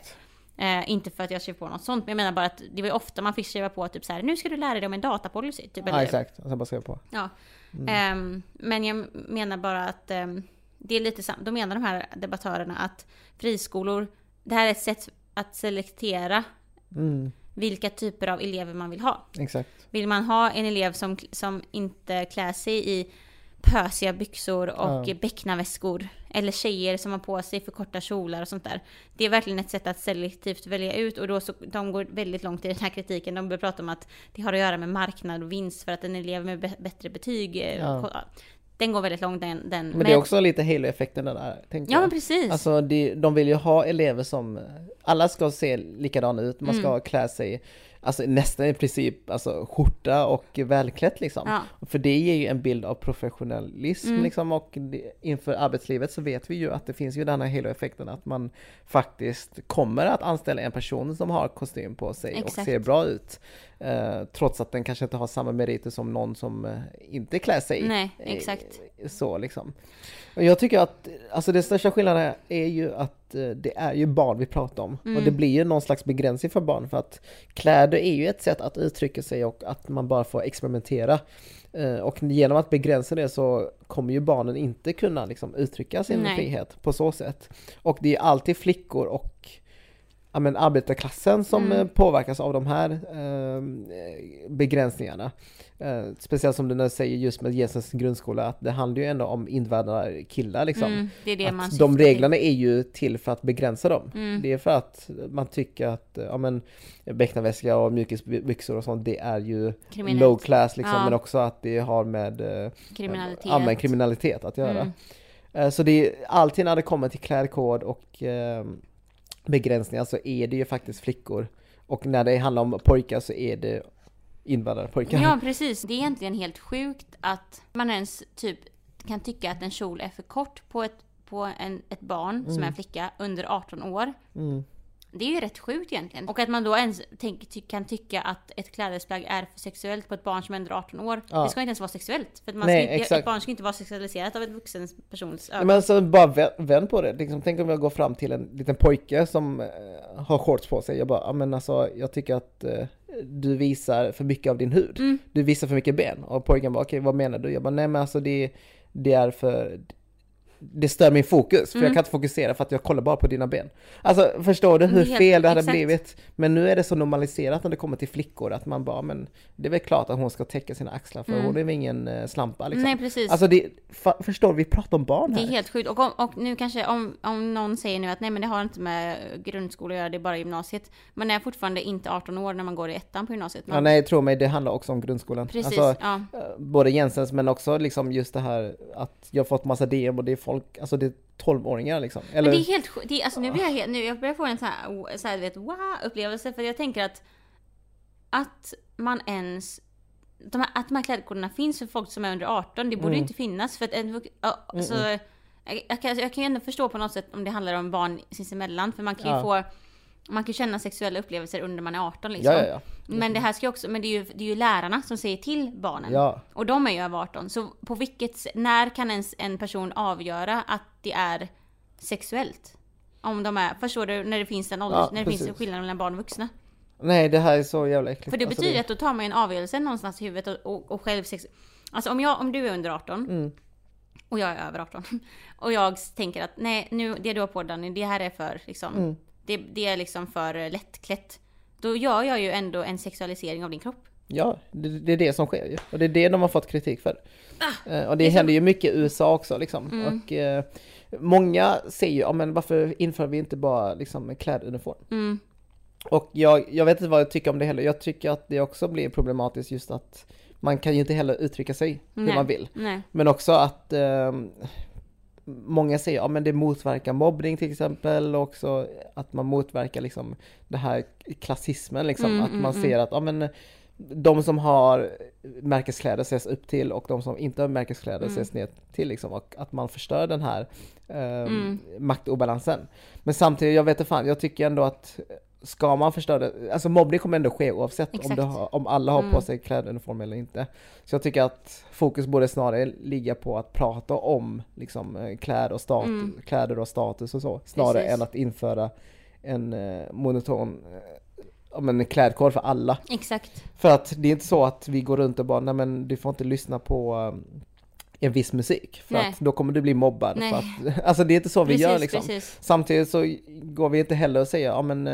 Eh, inte för att jag skrev på något sånt, men jag menar bara att det var ofta man fick skriva på typ så här, nu ska du lära dig om en datapolicy. Typ, Ja, eller- exakt. Och sen bara skriva på. Ja. Mm. Ehm, men jag menar bara att ehm, det är lite sam- Då menar de här debattörerna att friskolor, det här är ett sätt att selektera Mm. vilka typer av elever man vill ha. Exakt. Vill man ha en elev som, som inte klär sig i pösiga byxor och Ja. becknarväskor eller tjejer som har på sig för korta kjolar och sånt där. Det är verkligen ett sätt att selektivt välja ut och då så, de går väldigt långt i den här kritiken. De börjar prata om att det har att göra med marknad och vinst för att en elev med bättre betyg eh, Ja. Den går väldigt långt den. den Men det är också lite halo-effekten den där, tänker Ja jag. men precis. Alltså de, de vill ju ha elever som, alla ska se likadana ut, man ska Mm. klä sig, alltså nästan i princip, alltså skjorta och välklätt liksom. ja. För det ger ju en bild av professionalism Mm. liksom och det, inför arbetslivet så vet vi ju att det finns ju den här halo-effekten att man faktiskt kommer att anställa en person som har kostym på sig och Exakt. ser bra ut. Eh, trots att den kanske inte har samma meriter som någon som eh, inte klär sig Nej, eh, exakt. så liksom. Och jag tycker att, alltså den största skillnaden är ju att eh, det är ju barn vi pratar om. Mm. Och det blir ju någon slags begränsning för barn för att kläder är ju ett sätt att uttrycka sig och att man bara får experimentera. Eh, Och genom att begränsa det så kommer ju barnen inte kunna liksom uttrycka sin Nej. frihet på så sätt. Och det är alltid flickor och ja, men arbetarklassen som Mm. eh, påverkas av de här eh, begränsningarna. Eh, speciellt som du nu säger just med Jensens grundskola, att det handlar ju ändå om invandrarkillar liksom. Mm, det är det man att de till. reglerna är ju till för att begränsa dem. Mm. Det är för att man tycker att ja, men, becknarväska och mjukisbyxor och sånt, det är ju Kriminellt. low class liksom, Ja. men också att det har med eh, Kriminalitet. kriminalitet att göra. Mm. Eh, Så det är alltid när det kommer till klädkod och eh, begränsningar så är det ju faktiskt flickor. Och när det handlar om pojkar så är det invandrarpojkar. Ja, precis. Det är egentligen helt sjukt att man ens typ kan tycka att en kjol är för kort på ett, på en, ett barn som är en flicka under 18 år. Mm. Det är ju rätt sjukt egentligen. Och att man då ens tänk, ty, kan tycka att ett klädesplagg är för sexuellt på ett barn som är under 18 år. Ja. Det ska inte ens vara sexuellt. För att man Nej, ska inte, exakt. ett barn ska inte vara sexualiserat av en vuxen persons ögon. Men alltså bara vä- vänd på det, liksom, tänk om jag går fram till en liten pojke som eh, har shorts på sig. Jag bara, men alltså jag tycker att eh, du visar för mycket av din hud. Mm. Du visar för mycket ben. Och pojken bara, okej vad menar du? Jag bara, nej men alltså det, det är för det stör min fokus, för Mm. jag kan inte fokusera för att jag kollar bara på dina ben. Alltså förstår du hur Helt- fel det hade exakt. blivit? Men nu är det så normaliserat när det kommer till flickor att man bara, men det är väl klart att hon ska täcka sina axlar för hon är väl ingen eh, slampa liksom. Mm. Nej precis. Alltså det, förstår vi pratar om barn Det här. är helt sjukt. Och, om, och nu kanske om, om någon säger nu att nej men det har inte med grundskola att göra, det är bara gymnasiet. Man är fortfarande inte 18 år när man går i ettan på gymnasiet. Man, Ja, nej, tro mig, det handlar också om grundskolan. Precis, Alltså, ja. eh, både Jensens men också liksom just det här att jag har fått massa DM och det är folk, alltså det är 12-åringar liksom. Eller, Men det är helt. Det är- Alltså nu blir jag helt, nu, jag börjar få en sån här, så här du vet, wow upplevelse. För jag tänker att, att man ens, de här, att de här klädkoderna finns för folk som är under 18, det borde Mm. inte finnas. För att en, alltså, jag, jag, kan, jag kan ju ändå förstå på något sätt om det handlar om barn sinsemellan. För man kan ju Ja. få, man kan känna sexuella upplevelser under man är 18 liksom. ja, ja, ja. Men det här ska ju också, men det är ju, det är ju lärarna som säger till barnen. Ja, Och de är ju över 18. Så på vilket, när kan ens en person avgöra att det är sexuellt? Om de är, förstår du, när det finns en ålder, Ja, när det finns precis. en skillnad mellan barn och vuxna. nej det här är så jävla äckligt. För det Alltså, betyder att då tar man ju en avgörelse någonstans i huvudet och, och, och själv sex... Alltså om, jag, om du är under 18 Mm. och jag är över 18 och jag tänker att nej, nu, det du har på Danny, det här är för liksom, Mm. Det, det är liksom för eh, lättklätt. Då gör jag ju ändå en sexualisering av din kropp. Ja, det, det är det som sker ju. Och det är det de har fått kritik för. Ah, Eh, och det är händer ju mycket i USA också liksom. Mm. Och eh, många säger ju, ja men varför inför vi inte bara liksom kläduniform? Mm, Och jag, jag vet inte vad jag tycker om det heller. Jag tycker att det också blir problematiskt just att man kan ju inte heller uttrycka sig hur Nej. man vill. nej. Men också att ehm, många säger, ja men det motverkar mobbning till exempel och också att man motverkar liksom det här klassismen liksom. Mm, att man mm, ser att, ja men de som har märkeskläder ses upp till och de som inte har märkeskläder Mm. ses ner till liksom. Och att man förstör den här ehm, Mm. maktobalansen. Men samtidigt, jag vet inte fan, jag tycker ändå att ska man förstöra det, alltså mobbning kommer ändå ske oavsett om, det har, om alla har på Mm. sig kläduniform eller inte. Så jag tycker att fokus borde snarare ligga på att prata om liksom, eh, kläder, och stat- Mm. kläder och status och så, snarare Precis. än att införa en eh, monoton eh, ja, men en klädkod för alla. Exakt. För att det är inte så att vi går runt och bara, nej men du får inte lyssna på eh, en viss musik, för Nej. att då kommer du bli mobbad. Nej. För att, alltså det är inte så vi precis, gör liksom. precis. Samtidigt så går vi inte heller och säger, ja men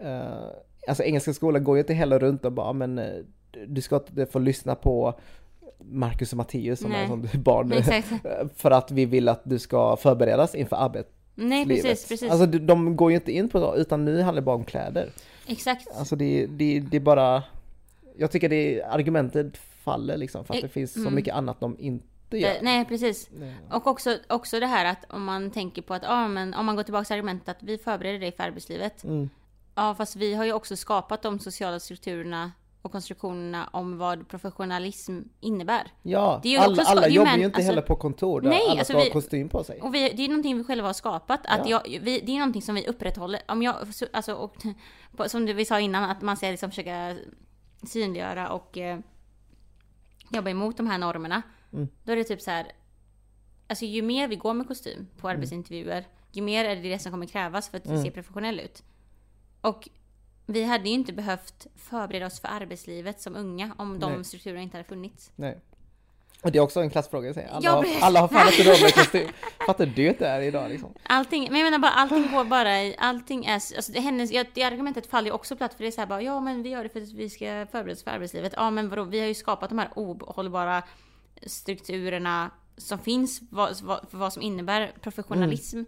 eh, Alltså engelska skolan går ju inte heller runt och bara, "Ja, men eh, du ska inte få lyssna på Marcus och Matteus som Nej. är som barn Exakt. för att vi vill att du ska förberedas inför arbetslivet. Nej, precis, precis. Alltså de- går ju inte in på det, utan nu handlar det bara om kläder. Exakt. Alltså det, det, det är bara, jag tycker det argumentet faller liksom för att Eh, det finns så mm. mycket annat de inte gör. Nej, precis. Nej. Och också, också det här att om man tänker på att, ja men om man går tillbaka till argumentet att vi förbereder dig för arbetslivet. Mm. Ja, fast vi har ju också skapat de sociala strukturerna och konstruktionerna om vad professionalism innebär. Ja, Det är ju alla, alla det är jobbar ju inte alltså- heller på kontor där Nej, alla alltså ska vi- ha kostym på sig. Och vi, det är någonting vi själva har skapat. Att Ja. jag, vi, det är någonting som vi upprätthåller. Om jag, så- alltså, och, som vi sa innan, att man ska liksom försöka synliggöra och eh, jobba emot de här normerna. Mm. Då är det typ så här. Alltså ju mer vi går med kostym Mm. på arbetsintervjuer, ju mer är det det som kommer krävas för att Mm. ser professionell ut. Och vi hade ju inte behövt förbereda oss för arbetslivet som unga om de Nej. strukturerna inte hade funnits. Nej. Och det är också en klassfråga, säger. Alla, har, alla har fan inte råd med kostym. Fattar du det är idag liksom? Allting, men jag menar bara allting går bara i, allting är, alltså det, hennes, ja, det argumentet faller ju också platt för det är så här bara, ja men vi gör det för att vi ska förbereda oss för arbetslivet. Ja men vadå, vi har ju skapat de här ohållbara strukturerna som finns vad, vad, vad som innebär professionalism.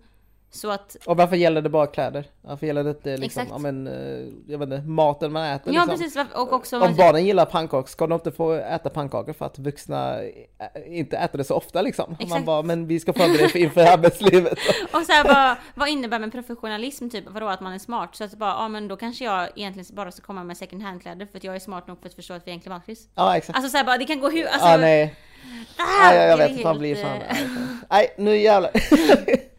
Så att, Och varför gäller det bara kläder? Varför gäller det inte liksom, Exakt. ja men, eh, jag vet inte, maten man äter ja liksom? precis, och också Om barnen gillar pannkakor, ska de inte få äta pannkakor för att vuxna ä- inte äter det så ofta liksom? Man bara, men vi ska förbereda er för inför arbetslivet. Och så här bara, vad innebär med professionalism typ? Vadå att man är smart? Så att bara, ja men då kanske jag egentligen bara ska komma med second hand-kläder för att jag är smart nog för att förstå att vi är en klimatkris. Ja exakt. Alltså såhär bara, det kan gå hur, alltså... ah, nej, ah, ah, jag, jag vet inte, man helt, blir fan... eh, Nej, nu jävlar.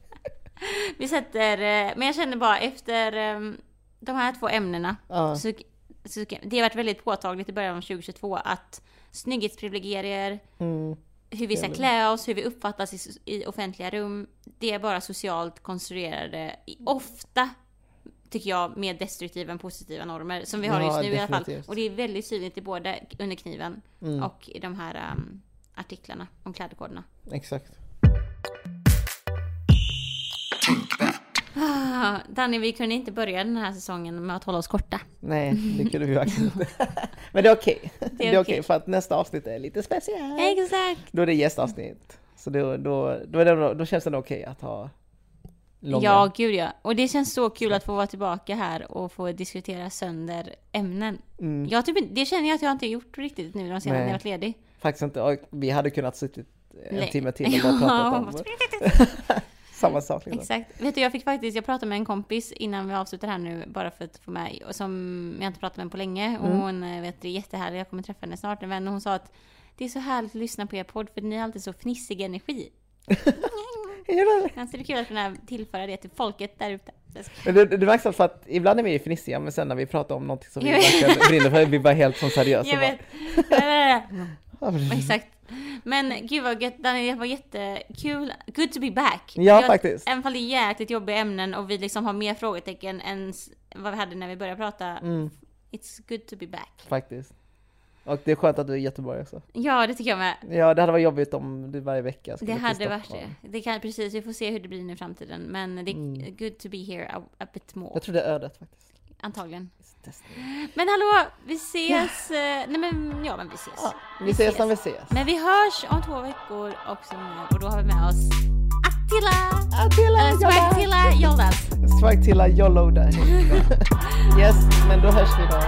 Vi sätter, eh, men jag känner bara efter eh, de här två ämnena Ja. så, så det har varit väldigt påtagligt i början av 2022 att snygghetsprivilegier, Mm. hur vi ska klä oss, hur vi uppfattas i, i offentliga rum, det är bara socialt konstruerade, ofta tycker jag, mer destruktiva än positiva normer som vi har Ja, just nu i alla fall. definitivt. Och det är väldigt tydligt i både under kniven Mm. och i de här um, artiklarna om klädkoderna. Exakt. Ah, Danny, vi kunde inte börja den här säsongen med att hålla oss korta. Nej, det kunde vi faktiskt inte. Men det är okej. Det är okej okej. för att nästa avsnitt är lite speciellt. Exakt! Då är det gästavsnitt. Så då, då, då, det, då känns det okej att ha långa. Ja, gud ja. Och det känns så kul att få vara tillbaka här och få diskutera sönder ämnen. Mm, Jag typ, det känner jag att jag inte gjort riktigt nu de senaste när jag varit ledig. faktiskt inte. Vi hade kunnat suttit en Nej. timme till och bara pratat om samma sak. Liksom. Exakt. Vet du, jag fick faktiskt, jag pratade med en kompis innan vi avslutar här nu, bara för att få med, och som jag inte pratat med på länge. Och Mm. hon eh, vet, det är jättehärlig, jag kommer träffa henne snart, en vän. Och hon sa att det är så härligt att lyssna på er podd, för ni har alltid så fnissig energi. Är det- Alltså det är kul att kunna tillföra det till folket där ute. Men det, det märks för att ibland är vi fnissiga, men sen när vi pratar om någonting som vi verkligen brinner för, vi bara helt som seriösa. Jag bara, vet. Exakt. Men gud vad gött, Danny, det var jättekul. Good to be back. Ja, Jag- faktiskt. Även fall det är jäkligt jobbiga ämnen och vi liksom har mer frågetecken än vad vi hade när vi började prata. Mm, It's good to be back. faktiskt. Och det är skönt att du är i Göteborg också. Ja, det tycker jag med. Ja, det hade varit jobbigt om du varje vecka skulle Det hade varit det. Det kan, precis, vi får se hur det blir nu i framtiden. Men det är Mm. good to be here a, a bit more. Jag tror det är ödet faktiskt. Antagligen. Men hallå, vi ses. eh, Nej men, ja men vi ses. Ja, vi ses när vi ses. Men vi hörs om två veckor också och då har vi med oss Attila! Attila, Swagtilla Joldas. Swagtilla Jollo där. yes, men då hörs vi då.